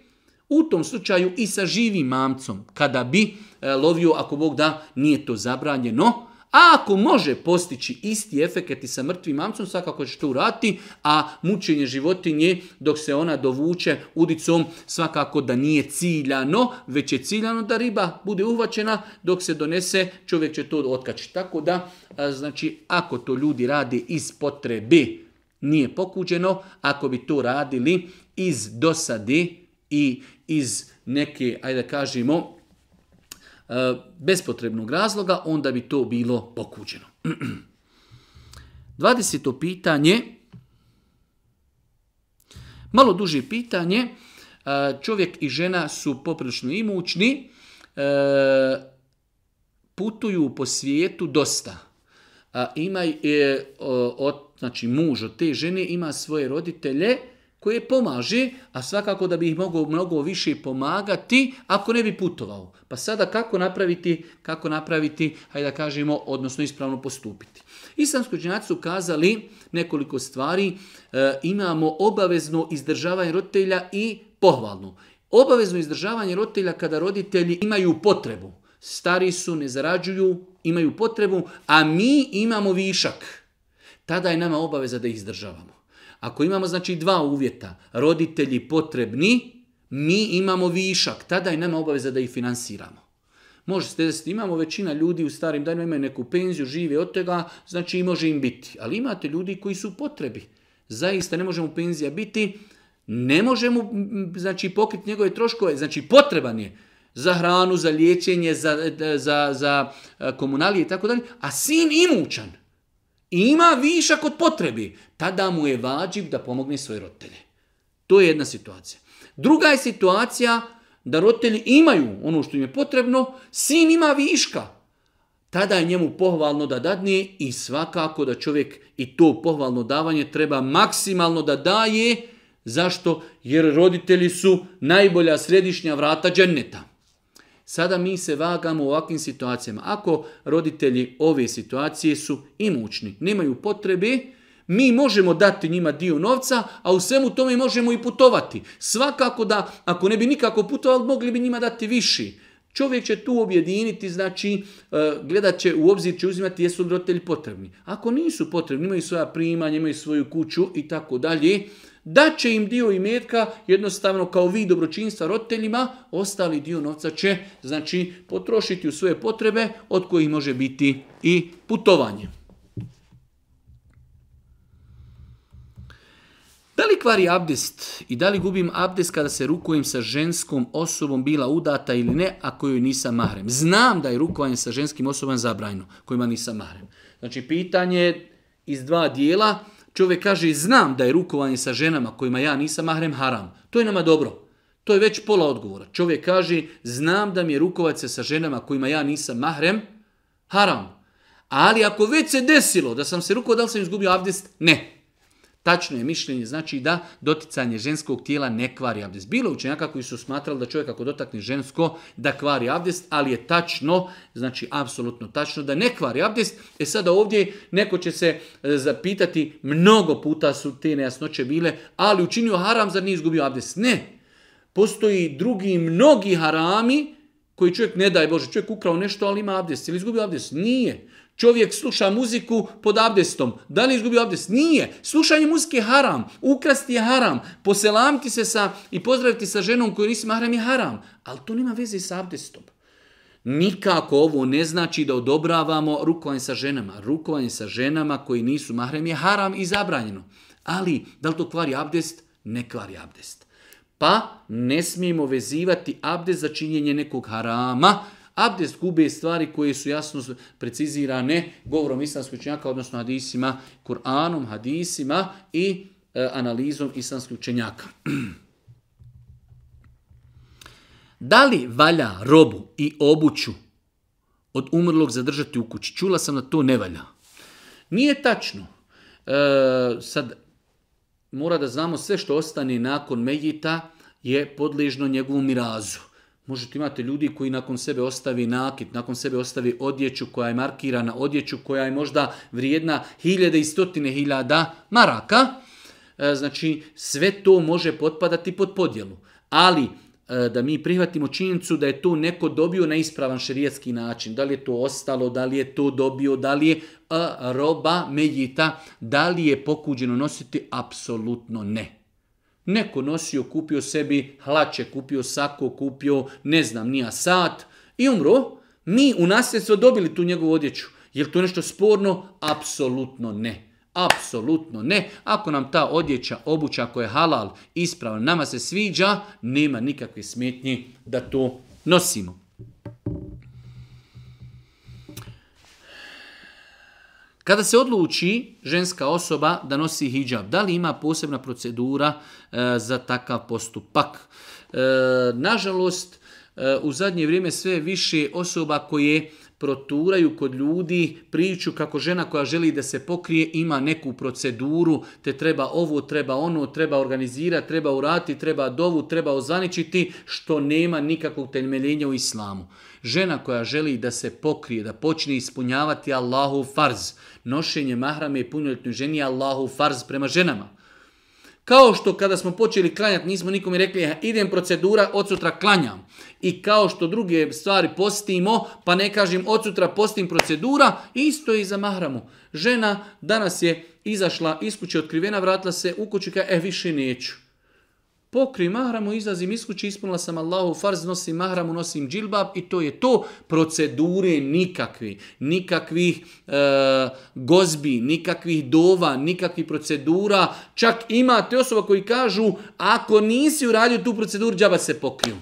u tom slučaju i sa živim mamcom, kada bi e, lovio, ako Bog da, nije to zabranjeno, a ako može postići isti efekt i sa mrtvim mamcom, svakako će to urati, a mučenje životinje dok se ona dovuče udicom svakako da nije ciljano, već je ciljano da riba bude uhvaćena dok se donese, čovjek će to otkačiti. Tako da, znači, ako to ljudi radi iz potrebe, nije pokuđeno, ako bi to radili iz dosade i iz neke, ajde da kažemo, e, bespotrebnog razloga, onda bi to bilo pokuđeno. 20. [clears throat] pitanje, malo duže pitanje, e, čovjek i žena su poprilično imućni, e, putuju po svijetu dosta. Ima, znači, muž od te žene ima svoje roditelje, koje pomaže, a svakako da bi ih mogao mnogo više pomagati ako ne bi putovao. Pa sada kako napraviti, kako napraviti, hajde da kažemo, odnosno ispravno postupiti. sam su kazali nekoliko stvari, e, imamo obavezno izdržavanje roditelja i pohvalno. Obavezno izdržavanje roditelja kada roditelji imaju potrebu. Stari su, ne zarađuju, imaju potrebu, a mi imamo višak. Tada je nama obaveza da ih izdržavamo. Ako imamo znači dva uvjeta, roditelji potrebni, mi imamo višak, tada je nama obaveza da ih finansiramo. Može se imamo većina ljudi u starim danima, imaju neku penziju, žive od toga, znači i može im biti. Ali imate ljudi koji su potrebi. Zaista ne možemo penzija biti, ne možemo znači, pokriti njegove troškove, znači potreban je za hranu, za liječenje, za, za, za komunalije i tako dalje, a sin imućan ima višak od potrebi, tada mu je vađiv da pomogne svoje roditelje. To je jedna situacija. Druga je situacija da roditelji imaju ono što im je potrebno, sin ima viška, tada je njemu pohvalno da dadne i svakako da čovjek i to pohvalno davanje treba maksimalno da daje. Zašto? Jer roditelji su najbolja središnja vrata dženneta. Sada mi se vagamo u ovakvim situacijama. Ako roditelji ove situacije su imućni, nemaju potrebe, mi možemo dati njima dio novca, a u svemu tome možemo i putovati. Svakako da, ako ne bi nikako putovali, mogli bi njima dati viši. Čovjek će tu objediniti, znači e, gledat će u obzir, će uzimati jesu li roditelji potrebni. Ako nisu potrebni, imaju svoja primanja, imaju svoju kuću i tako dalje, da će im dio imetka jednostavno kao vi dobročinstva roditeljima, ostali dio novca će znači potrošiti u svoje potrebe od kojih može biti i putovanje. Da li kvari abdest i da li gubim abdest kada se rukujem sa ženskom osobom bila udata ili ne, a kojoj nisam mahrem? Znam da je rukovanje sa ženskim osobom zabrajno, kojima nisam mahrem. Znači, pitanje iz dva dijela Čovjek kaže, znam da je rukovanje sa ženama kojima ja nisam mahrem haram. To je nama dobro. To je već pola odgovora. Čovjek kaže, znam da mi je rukovac sa ženama kojima ja nisam mahrem haram. Ali ako već se desilo da sam se rukovao, da li sam izgubio abdest? Ne. Tačno je mišljenje znači da doticanje ženskog tijela ne kvari abdest. Bilo učenjaka koji su smatrali da čovjek ako dotakne žensko da kvari abdest, ali je tačno, znači apsolutno tačno da ne kvari abdest. E sada ovdje neko će se e, zapitati mnogo puta su te nejasnoće bile, ali učinio haram zar nije izgubio abdest? Ne. Postoji drugi mnogi harami koji čovjek, ne daj Bože, čovjek ukrao nešto, ali ima abdest. Ili izgubio abdest? Nije. Čovjek sluša muziku pod abdestom. Da li izgubio abdest? Nije. Slušanje muzike je haram. Ukrasti je haram. poselamti se sa i pozdraviti sa ženom koju nisi mahram je haram. Ali to nema veze sa abdestom. Nikako ovo ne znači da odobravamo rukovanje sa ženama. Rukovanje sa ženama koji nisu mahram je haram i zabranjeno. Ali, da li to kvari abdest? Ne kvari abdest. Pa ne smijemo vezivati abdest za činjenje nekog harama, Abdest gube stvari koje su jasno precizirane govorom islamskih učenjaka, odnosno hadisima, Kur'anom, hadisima i e, analizom islamskih učenjaka. [clears throat] da li valja robu i obuću od umrlog zadržati u kući? Čula sam da to ne valja. Nije tačno. E, sad, mora da znamo sve što ostane nakon Mejita je podležno njegovom mirazu. Možete imati ljudi koji nakon sebe ostavi nakit, nakon sebe ostavi odjeću koja je markirana, odjeću koja je možda vrijedna hiljade i stotine hiljada maraka. E, znači, sve to može potpadati pod podjelu. Ali, e, da mi prihvatimo činjenicu da je to neko dobio na ispravan šerijetski način. Da li je to ostalo, da li je to dobio, da li je roba medjita, da li je pokuđeno nositi, apsolutno ne. Neko nosio, kupio sebi hlače, kupio sako, kupio ne znam, nija sat i umro. Mi u nasljedstvo dobili tu njegovu odjeću. Je li to nešto sporno? Apsolutno ne. Apsolutno ne. Ako nam ta odjeća, obuća koja je halal, ispravna, nama se sviđa, nema nikakve smetnje da to nosimo. Kada se odluči ženska osoba da nosi hijab, da li ima posebna procedura e, za takav postupak? E, nažalost, e, u zadnje vrijeme sve više osoba koje proturaju kod ljudi priču kako žena koja želi da se pokrije ima neku proceduru, te treba ovo, treba ono, treba organizirati, treba urati, treba dovu, treba ozaničiti, što nema nikakvog temeljenja u islamu. Žena koja želi da se pokrije, da počne ispunjavati Allahu farz. Nošenje mahrame i punoljetnoj ženi Allahu farz prema ženama. Kao što kada smo počeli klanjati nismo nikome rekli ja, idem procedura, od sutra klanjam. I kao što druge stvari postimo, pa ne kažem od sutra postim procedura, isto je i za mahramu. Žena danas je izašla iz kuće otkrivena, vratila se u kuću i e više neću. Pokri mahramu, izlazim iz kuće, ispunila sam Allahu farz, nosim mahramu, nosim džilbab i to je to. Procedure nikakvi, nikakvih e, gozbi, nikakvih dova, nikakvih procedura. Čak imate osoba koji kažu, ako nisi uradio tu proceduru, džaba se pokriju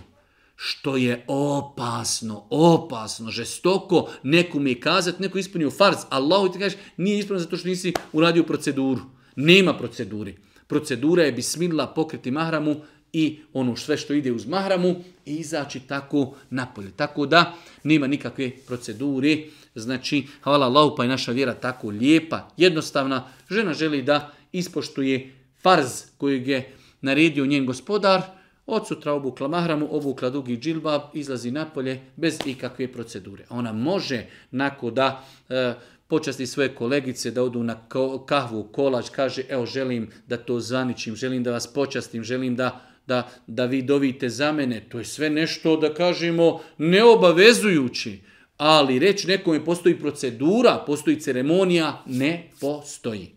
što je opasno, opasno, žestoko, Neku mi kazati, neko ispunio farz, Allah ti kažeš, nije ispunio zato što nisi uradio proceduru. Nema proceduri. Procedura je bismila pokriti mahramu i ono sve što ide uz mahramu i izaći tako napolje. Tako da nema nikakve procedure. Znači, hvala Allahu pa je naša vjera tako lijepa, jednostavna. Žena želi da ispoštuje farz kojeg je naredio njen gospodar. Od sutra obukla mahramu, obukla dugi džilbab, izlazi napolje bez ikakve procedure. Ona može nakon da e, počasti svoje kolegice da odu na kahvu, kolač, kaže evo želim da to zaničim, želim da vas počastim, želim da, da, da vi dovite za mene. To je sve nešto da kažemo neobavezujući. Ali reći nekome postoji procedura, postoji ceremonija, ne postoji.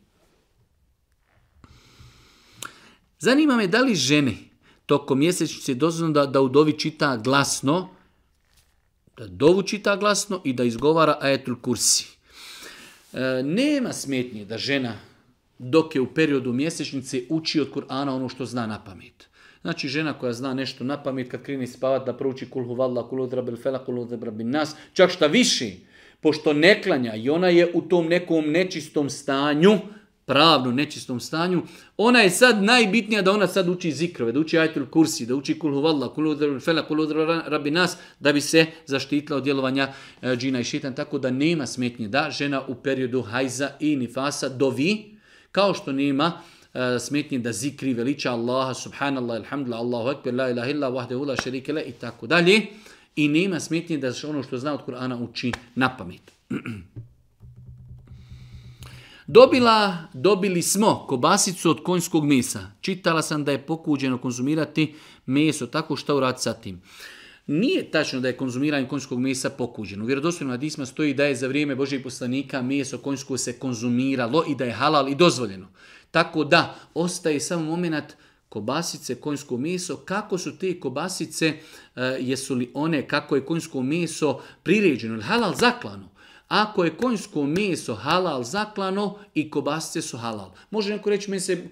Zanima me da li žene tokom mjesečnice dozvano da, da udovi čita glasno, da dovu čita glasno i da izgovara ajetul kursi. E, nema smetnje da žena dok je u periodu mjesečnice uči od Kur'ana ono što zna na pamet. Znači žena koja zna nešto na pamet kad krene spavat da prouči kulhu huvalla, fela, nas, čak šta više, pošto ne klanja i ona je u tom nekom nečistom stanju, pravno nečistom stanju, ona je sad najbitnija da ona sad uči zikrove, da uči ajtul kursi, da uči kulhu valla, kulhu fela, kulhu rabi nas, da bi se zaštitila od djelovanja e, džina i šitan, tako da nema smetnje da žena u periodu hajza i nifasa dovi, kao što nema e, smetnje da zikri veliča Allaha, subhanallah, alhamdulillah, Allahu ekber, la ilaha illa, wahdehu i tako dalje. I nema smetnje da ono što zna od Kur'ana uči na pamet. [clears throat] Dobila, dobili smo kobasicu od konjskog mesa. Čitala sam da je pokuđeno konzumirati meso, tako što uraditi sa tim. Nije tačno da je konzumiranje konjskog mesa pokuđeno. U vjerodostojnom disma stoji da je za vrijeme Božih poslanika meso konjsko se konzumiralo i da je halal i dozvoljeno. Tako da ostaje samo moment kobasice, konjsko meso, kako su te kobasice, e, jesu li one, kako je konjsko meso priređeno, ili halal zaklano. Ako je konjsko meso halal zaklano i kobasice su halal. Može neko reći, meni se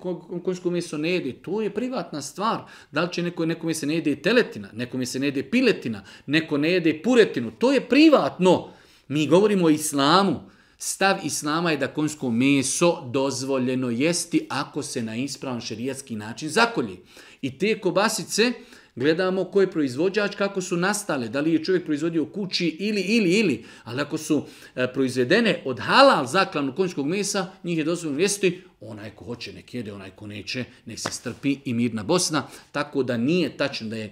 konjsko meso ne jede. To je privatna stvar. Da li će neko, mi se ne jede teletina, nekome se ne jede piletina, neko ne jede puretinu. To je privatno. Mi govorimo o islamu. Stav islama je da konjsko meso dozvoljeno jesti ako se na ispravan šerijatski način zakolji. I te kobasice, Gledamo ko je proizvođač, kako su nastale, da li je čovjek proizvodio kući ili, ili, ili. Ali ako su e, proizvedene od halal zaklanu konjskog mesa, njih je dozvoljeno jesti, onaj ko hoće nek jede, onaj ko neće nek se strpi i mirna Bosna, tako da nije tačno da je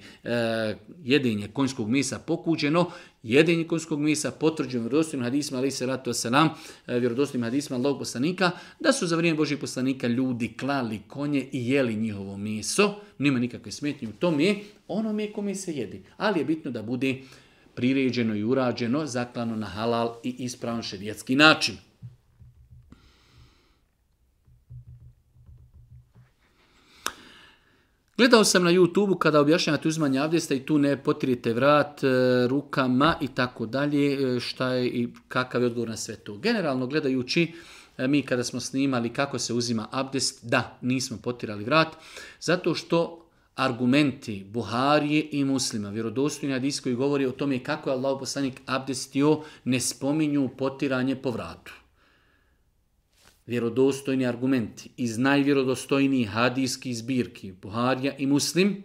e, konjskog misa pokuđeno, jedenje konjskog misa potvrđeno vjerodostojnim hadisma ali se ratu nam, e, vjerodostojnim hadisma Allahog poslanika da su za vrijeme Božih poslanika ljudi klali konje i jeli njihovo meso, nema nikakve smetnje u tome, je ono mi je kome se jedi, ali je bitno da bude priređeno i urađeno, zaklano na halal i ispravan šedijetski način. Gledao sam na YouTube-u kada objašnjavate uzmanje abdesta i tu ne potirite vrat e, rukama i tako dalje, e, šta je i kakav je odgovor na sve to. Generalno gledajući, e, mi kada smo snimali kako se uzima abdest, da, nismo potirali vrat, zato što argumenti Buharije i muslima, vjerodostojni hadis koji govori o tome kako je Allah poslanik abdestio, ne spominju potiranje po vratu vjerodostojni argumenti iz najvjerodostojnijih hadijskih zbirki Buharija i Muslim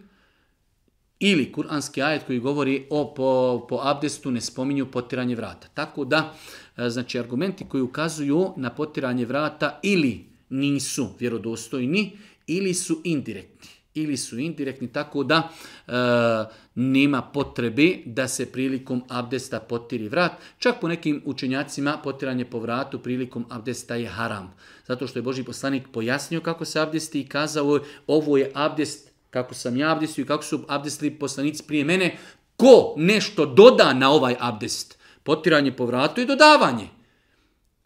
ili kuranski ajet koji govori o po, po abdestu ne spominju potiranje vrata. Tako da, e, znači argumenti koji ukazuju na potiranje vrata ili nisu vjerodostojni ili su indirektni ili su indirektni, tako da e, nema potrebe da se prilikom abdesta potiri vrat. Čak po nekim učenjacima potiranje po vratu prilikom abdesta je haram. Zato što je Boži poslanik pojasnio kako se abdesti i kazao ovo je abdest kako sam ja abdestio i kako su abdestili poslanici prije mene. Ko nešto doda na ovaj abdest? Potiranje po vratu i dodavanje.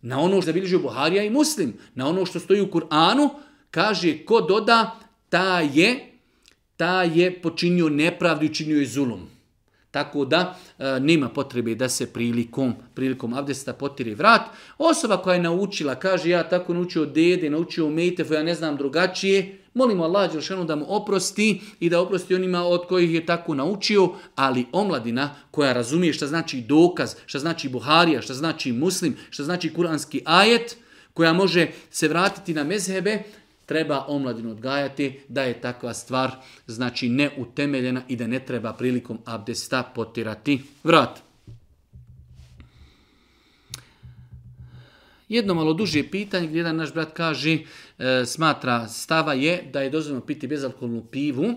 Na ono što bilježi Buharija i Muslim. Na ono što stoji u Kur'anu kaže ko doda ta je, ta je počinio nepravdu i činio je zulum. Tako da e, nema potrebe da se prilikom, prilikom abdesta potiri vrat. Osoba koja je naučila, kaže ja tako naučio dede, naučio mejtefu, ja ne znam drugačije, molimo Allah Đelšanu da mu oprosti i da oprosti onima od kojih je tako naučio, ali omladina koja razumije šta znači dokaz, šta znači Buharija, šta znači muslim, šta znači kuranski ajet, koja može se vratiti na mezhebe, treba omladinu odgajati da je takva stvar znači neutemeljena i da ne treba prilikom abdesta potirati vrat. Jedno malo duže pitanje gdje jedan naš brat kaže, e, smatra stava je da je dozvoljeno piti bezalkoholnu pivu.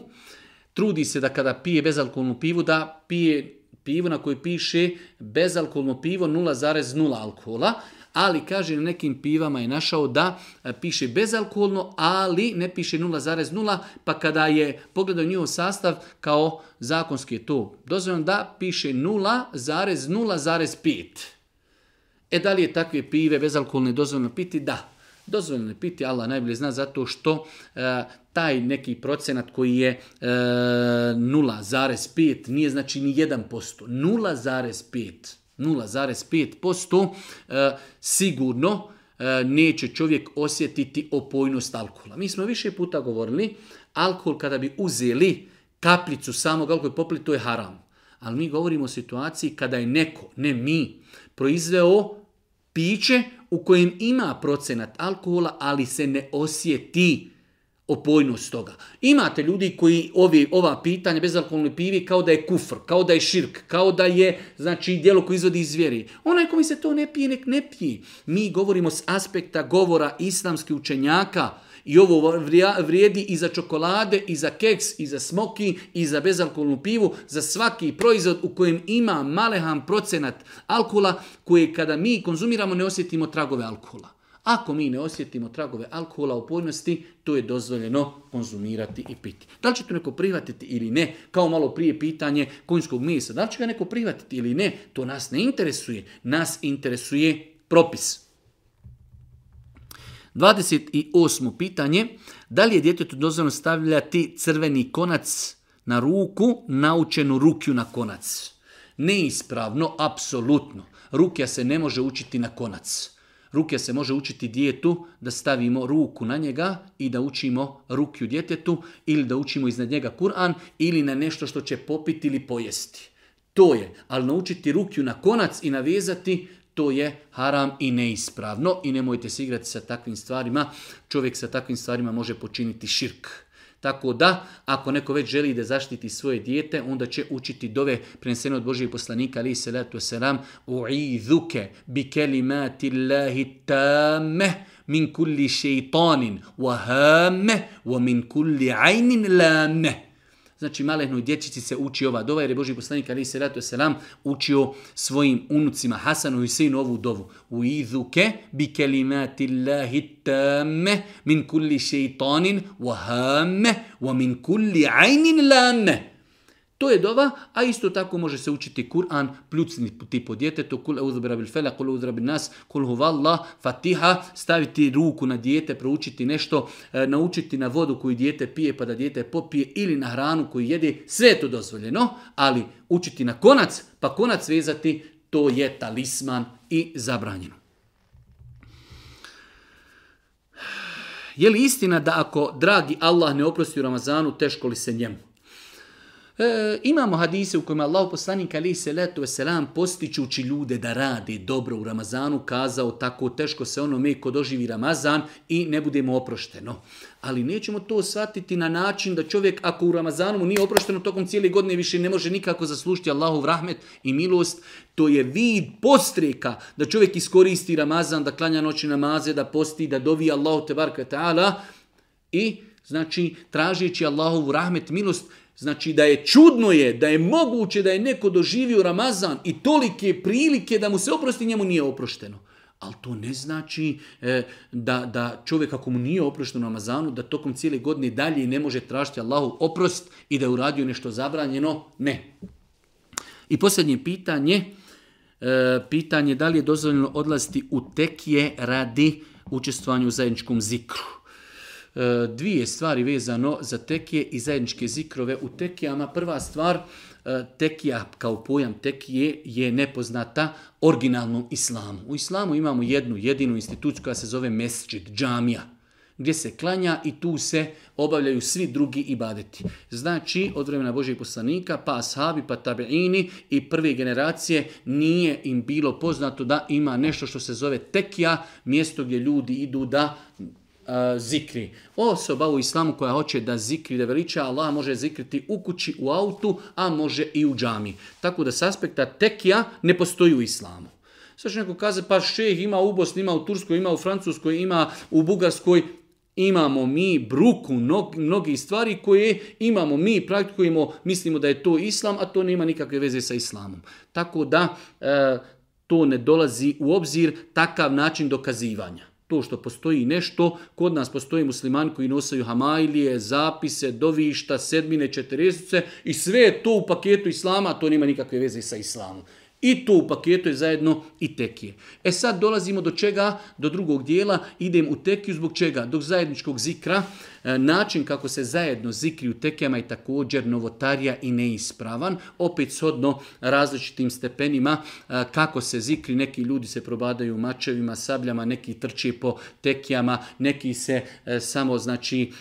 Trudi se da kada pije bezalkoholnu pivu, da pije pivu na kojoj piše bezalkoholno pivo 0,0 alkohola ali kaže na nekim pivama je našao da e, piše bezalkoholno, ali ne piše 0,0, pa kada je pogledao njihov sastav kao zakonski je to dozvoljeno da piše 0,0,5. E da li je takve pive bezalkoholne dozvoljeno piti? Da, dozvoljeno je piti, Allah najbolje zna, zato što e, taj neki procenat koji je e, 0,5 nije znači ni 1%, 0,5%. 0,5%, e, sigurno e, neće čovjek osjetiti opojnost alkohola. Mi smo više puta govorili, alkohol kada bi uzeli kaplicu samog alkohola i popili, to je haram. Ali mi govorimo o situaciji kada je neko, ne mi, proizveo piće u kojem ima procenat alkohola, ali se ne osjeti opojnost toga. Imate ljudi koji ovi, ova pitanja bezalkoholne pivi kao da je kufr, kao da je širk, kao da je znači djelo koje izvodi iz zvjeri. Onaj koji se to ne pije, nek ne pije. Mi govorimo s aspekta govora islamskih učenjaka i ovo vrijedi i za čokolade, i za keks, i za smoki, i za bezalkoholnu pivu, za svaki proizvod u kojem ima malehan procenat alkohola koje kada mi konzumiramo ne osjetimo tragove alkohola. Ako mi ne osjetimo tragove alkohola u pojnosti, to je dozvoljeno konzumirati i piti. Da li će to neko prihvatiti ili ne, kao malo prije pitanje konjskog mesa, da li će ga neko prihvatiti ili ne, to nas ne interesuje. Nas interesuje propis. 28. pitanje. Da li je djetetu dozvoljeno stavljati crveni konac na ruku, naučenu rukju na konac? Neispravno, apsolutno. Rukja se ne može učiti na konac ruke se može učiti djetu da stavimo ruku na njega i da učimo rukju djetetu ili da učimo iznad njega Kur'an ili na nešto što će popiti ili pojesti. To je, ali naučiti rukju na konac i navezati, to je haram i neispravno i nemojte se igrati sa takvim stvarima. Čovjek sa takvim stvarima može počiniti širk. Tako da, ako neko već želi da zaštiti svoje dijete, onda će učiti dove prenesene od Božijeg poslanika, ali se letu selam, u'idhuke bi kelimati Allahi tameh, min kulli šeitanin, wa hameh, wa min kulli ajnin lameh. Znači, malehnoj dječici se uči ova dova, jer je Boži poslanik Ali se ratu selam učio svojim unucima Hasanu i sinu ovu dovu. U izuke bi kelimatillahi tamme min kulli šeitanin wahame wa min kulli ajnin lane. To je dova, a isto tako može se učiti Kur'an, pljucni ti po djetetu, kul uzbrabil fela, kul uzbrabil nas, kul huvalla, fatiha, staviti ruku na dijete, proučiti nešto, e, naučiti na vodu koju dijete pije pa da dijete popije ili na hranu koju jede, sve je to dozvoljeno, ali učiti na konac pa konac vezati, to je talisman i zabranjeno. Je li istina da ako dragi Allah ne oprosti u Ramazanu, teško li se njemu? E, imamo hadise u kojima Allah poslanik ali se letu selam postičući ljude da rade dobro u Ramazanu kazao tako teško se ono mi doživi Ramazan i ne budemo oprošteno. Ali nećemo to shvatiti na način da čovjek ako u Ramazanu nije oprošteno tokom cijele godine više ne može nikako zaslužiti Allahov rahmet i milost. To je vid postreka da čovjek iskoristi Ramazan, da klanja noći namaze, da posti, da dovi Allahu te ta'ala i znači tražeći Allahovu rahmet, milost, Znači da je čudno je, da je moguće da je neko doživio Ramazan i tolike prilike da mu se oprosti, njemu nije oprošteno. Ali to ne znači e, da, da čovjek ako mu nije oprošteno Ramazanu, da tokom cijele godine dalje ne može tražiti Allahu oprost i da je uradio nešto zabranjeno. Ne. I posljednje pitanje, e, pitanje da li je dozvoljeno odlaziti u tekije radi učestvovanju u zajedničkom zikru. E, dvije stvari vezano za tekije i zajedničke zikrove u tekijama. Prva stvar, e, tekija kao pojam tekije je nepoznata originalnom islamu. U islamu imamo jednu jedinu instituciju koja se zove mesčid, džamija, gdje se klanja i tu se obavljaju svi drugi ibadeti. Znači, od vremena Božeg poslanika, pa ashabi, pa tabeini i prve generacije nije im bilo poznato da ima nešto što se zove tekija, mjesto gdje ljudi idu da Eh, zikri. Osoba u islamu koja hoće da zikri, da veliča Allah, može zikriti u kući, u autu, a može i u džami. Tako da s aspekta tekija ne postoji u islamu. Sve što neko kaze, pa šeh ima u Bosni, ima u Turskoj, ima u Francuskoj, ima u Bugarskoj. Imamo mi bruku mnogi stvari koje imamo mi, praktikujemo, mislimo da je to islam, a to nema nikakve veze sa islamom. Tako da eh, to ne dolazi u obzir takav način dokazivanja. To što postoji nešto, kod nas postoji musliman koji nosaju hamajlije, zapise, dovišta, sedmine, četiresice i sve to u paketu islama, to nema nikakve veze sa islamom. I to u paketu je zajedno i tekije. E sad dolazimo do čega? Do drugog dijela. Idem u tekiju zbog čega? Dok zajedničkog zikra. E, način kako se zajedno zikri u tekijama je također novotarija i neispravan. Opet shodno različitim stepenima e, kako se zikri. Neki ljudi se probadaju mačevima, sabljama, neki trče po tekijama, neki se e, samo, znači,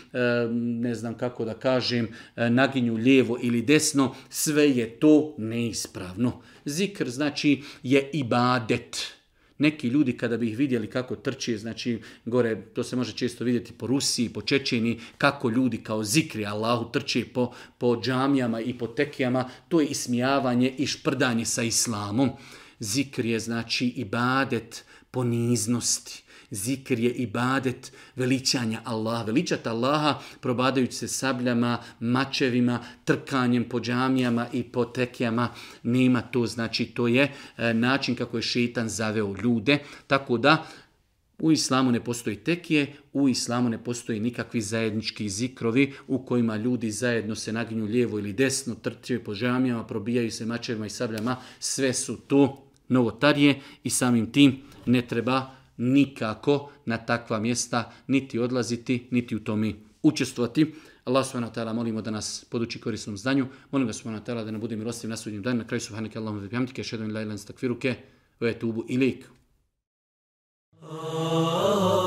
ne znam kako da kažem, naginju lijevo ili desno. Sve je to neispravno. Zikr znači je ibadet. Neki ljudi kada bi ih vidjeli kako trče, znači gore, to se može često vidjeti po Rusiji, po Čečini, kako ljudi kao zikri Allahu trče po, po džamijama i po tekijama, to je ismijavanje i šprdanje sa islamom. Zikr je znači ibadet poniznosti. Zikr je ibadet veličanja Allaha. Veličat Allaha probadajući se sabljama, mačevima, trkanjem po džamijama i po tekijama. Nema to, znači to je e, način kako je šetan zaveo ljude. Tako da u islamu ne postoji tekije, u islamu ne postoji nikakvi zajednički zikrovi u kojima ljudi zajedno se naginju lijevo ili desno, trčaju po džamijama, probijaju se mačevima i sabljama. Sve su to novotarije i samim tim ne treba nikako na takva mjesta niti odlaziti, niti u tome učestvovati. Allah subhanahu molimo da nas poduči korisnom znanju. Molim ga subhanahu da ne bude milostiv na sudnjem danu. Na kraju subhanaka Allahumma wa bihamdike, šedun la ilan stakfiruke, ve tubu ilik. Ah.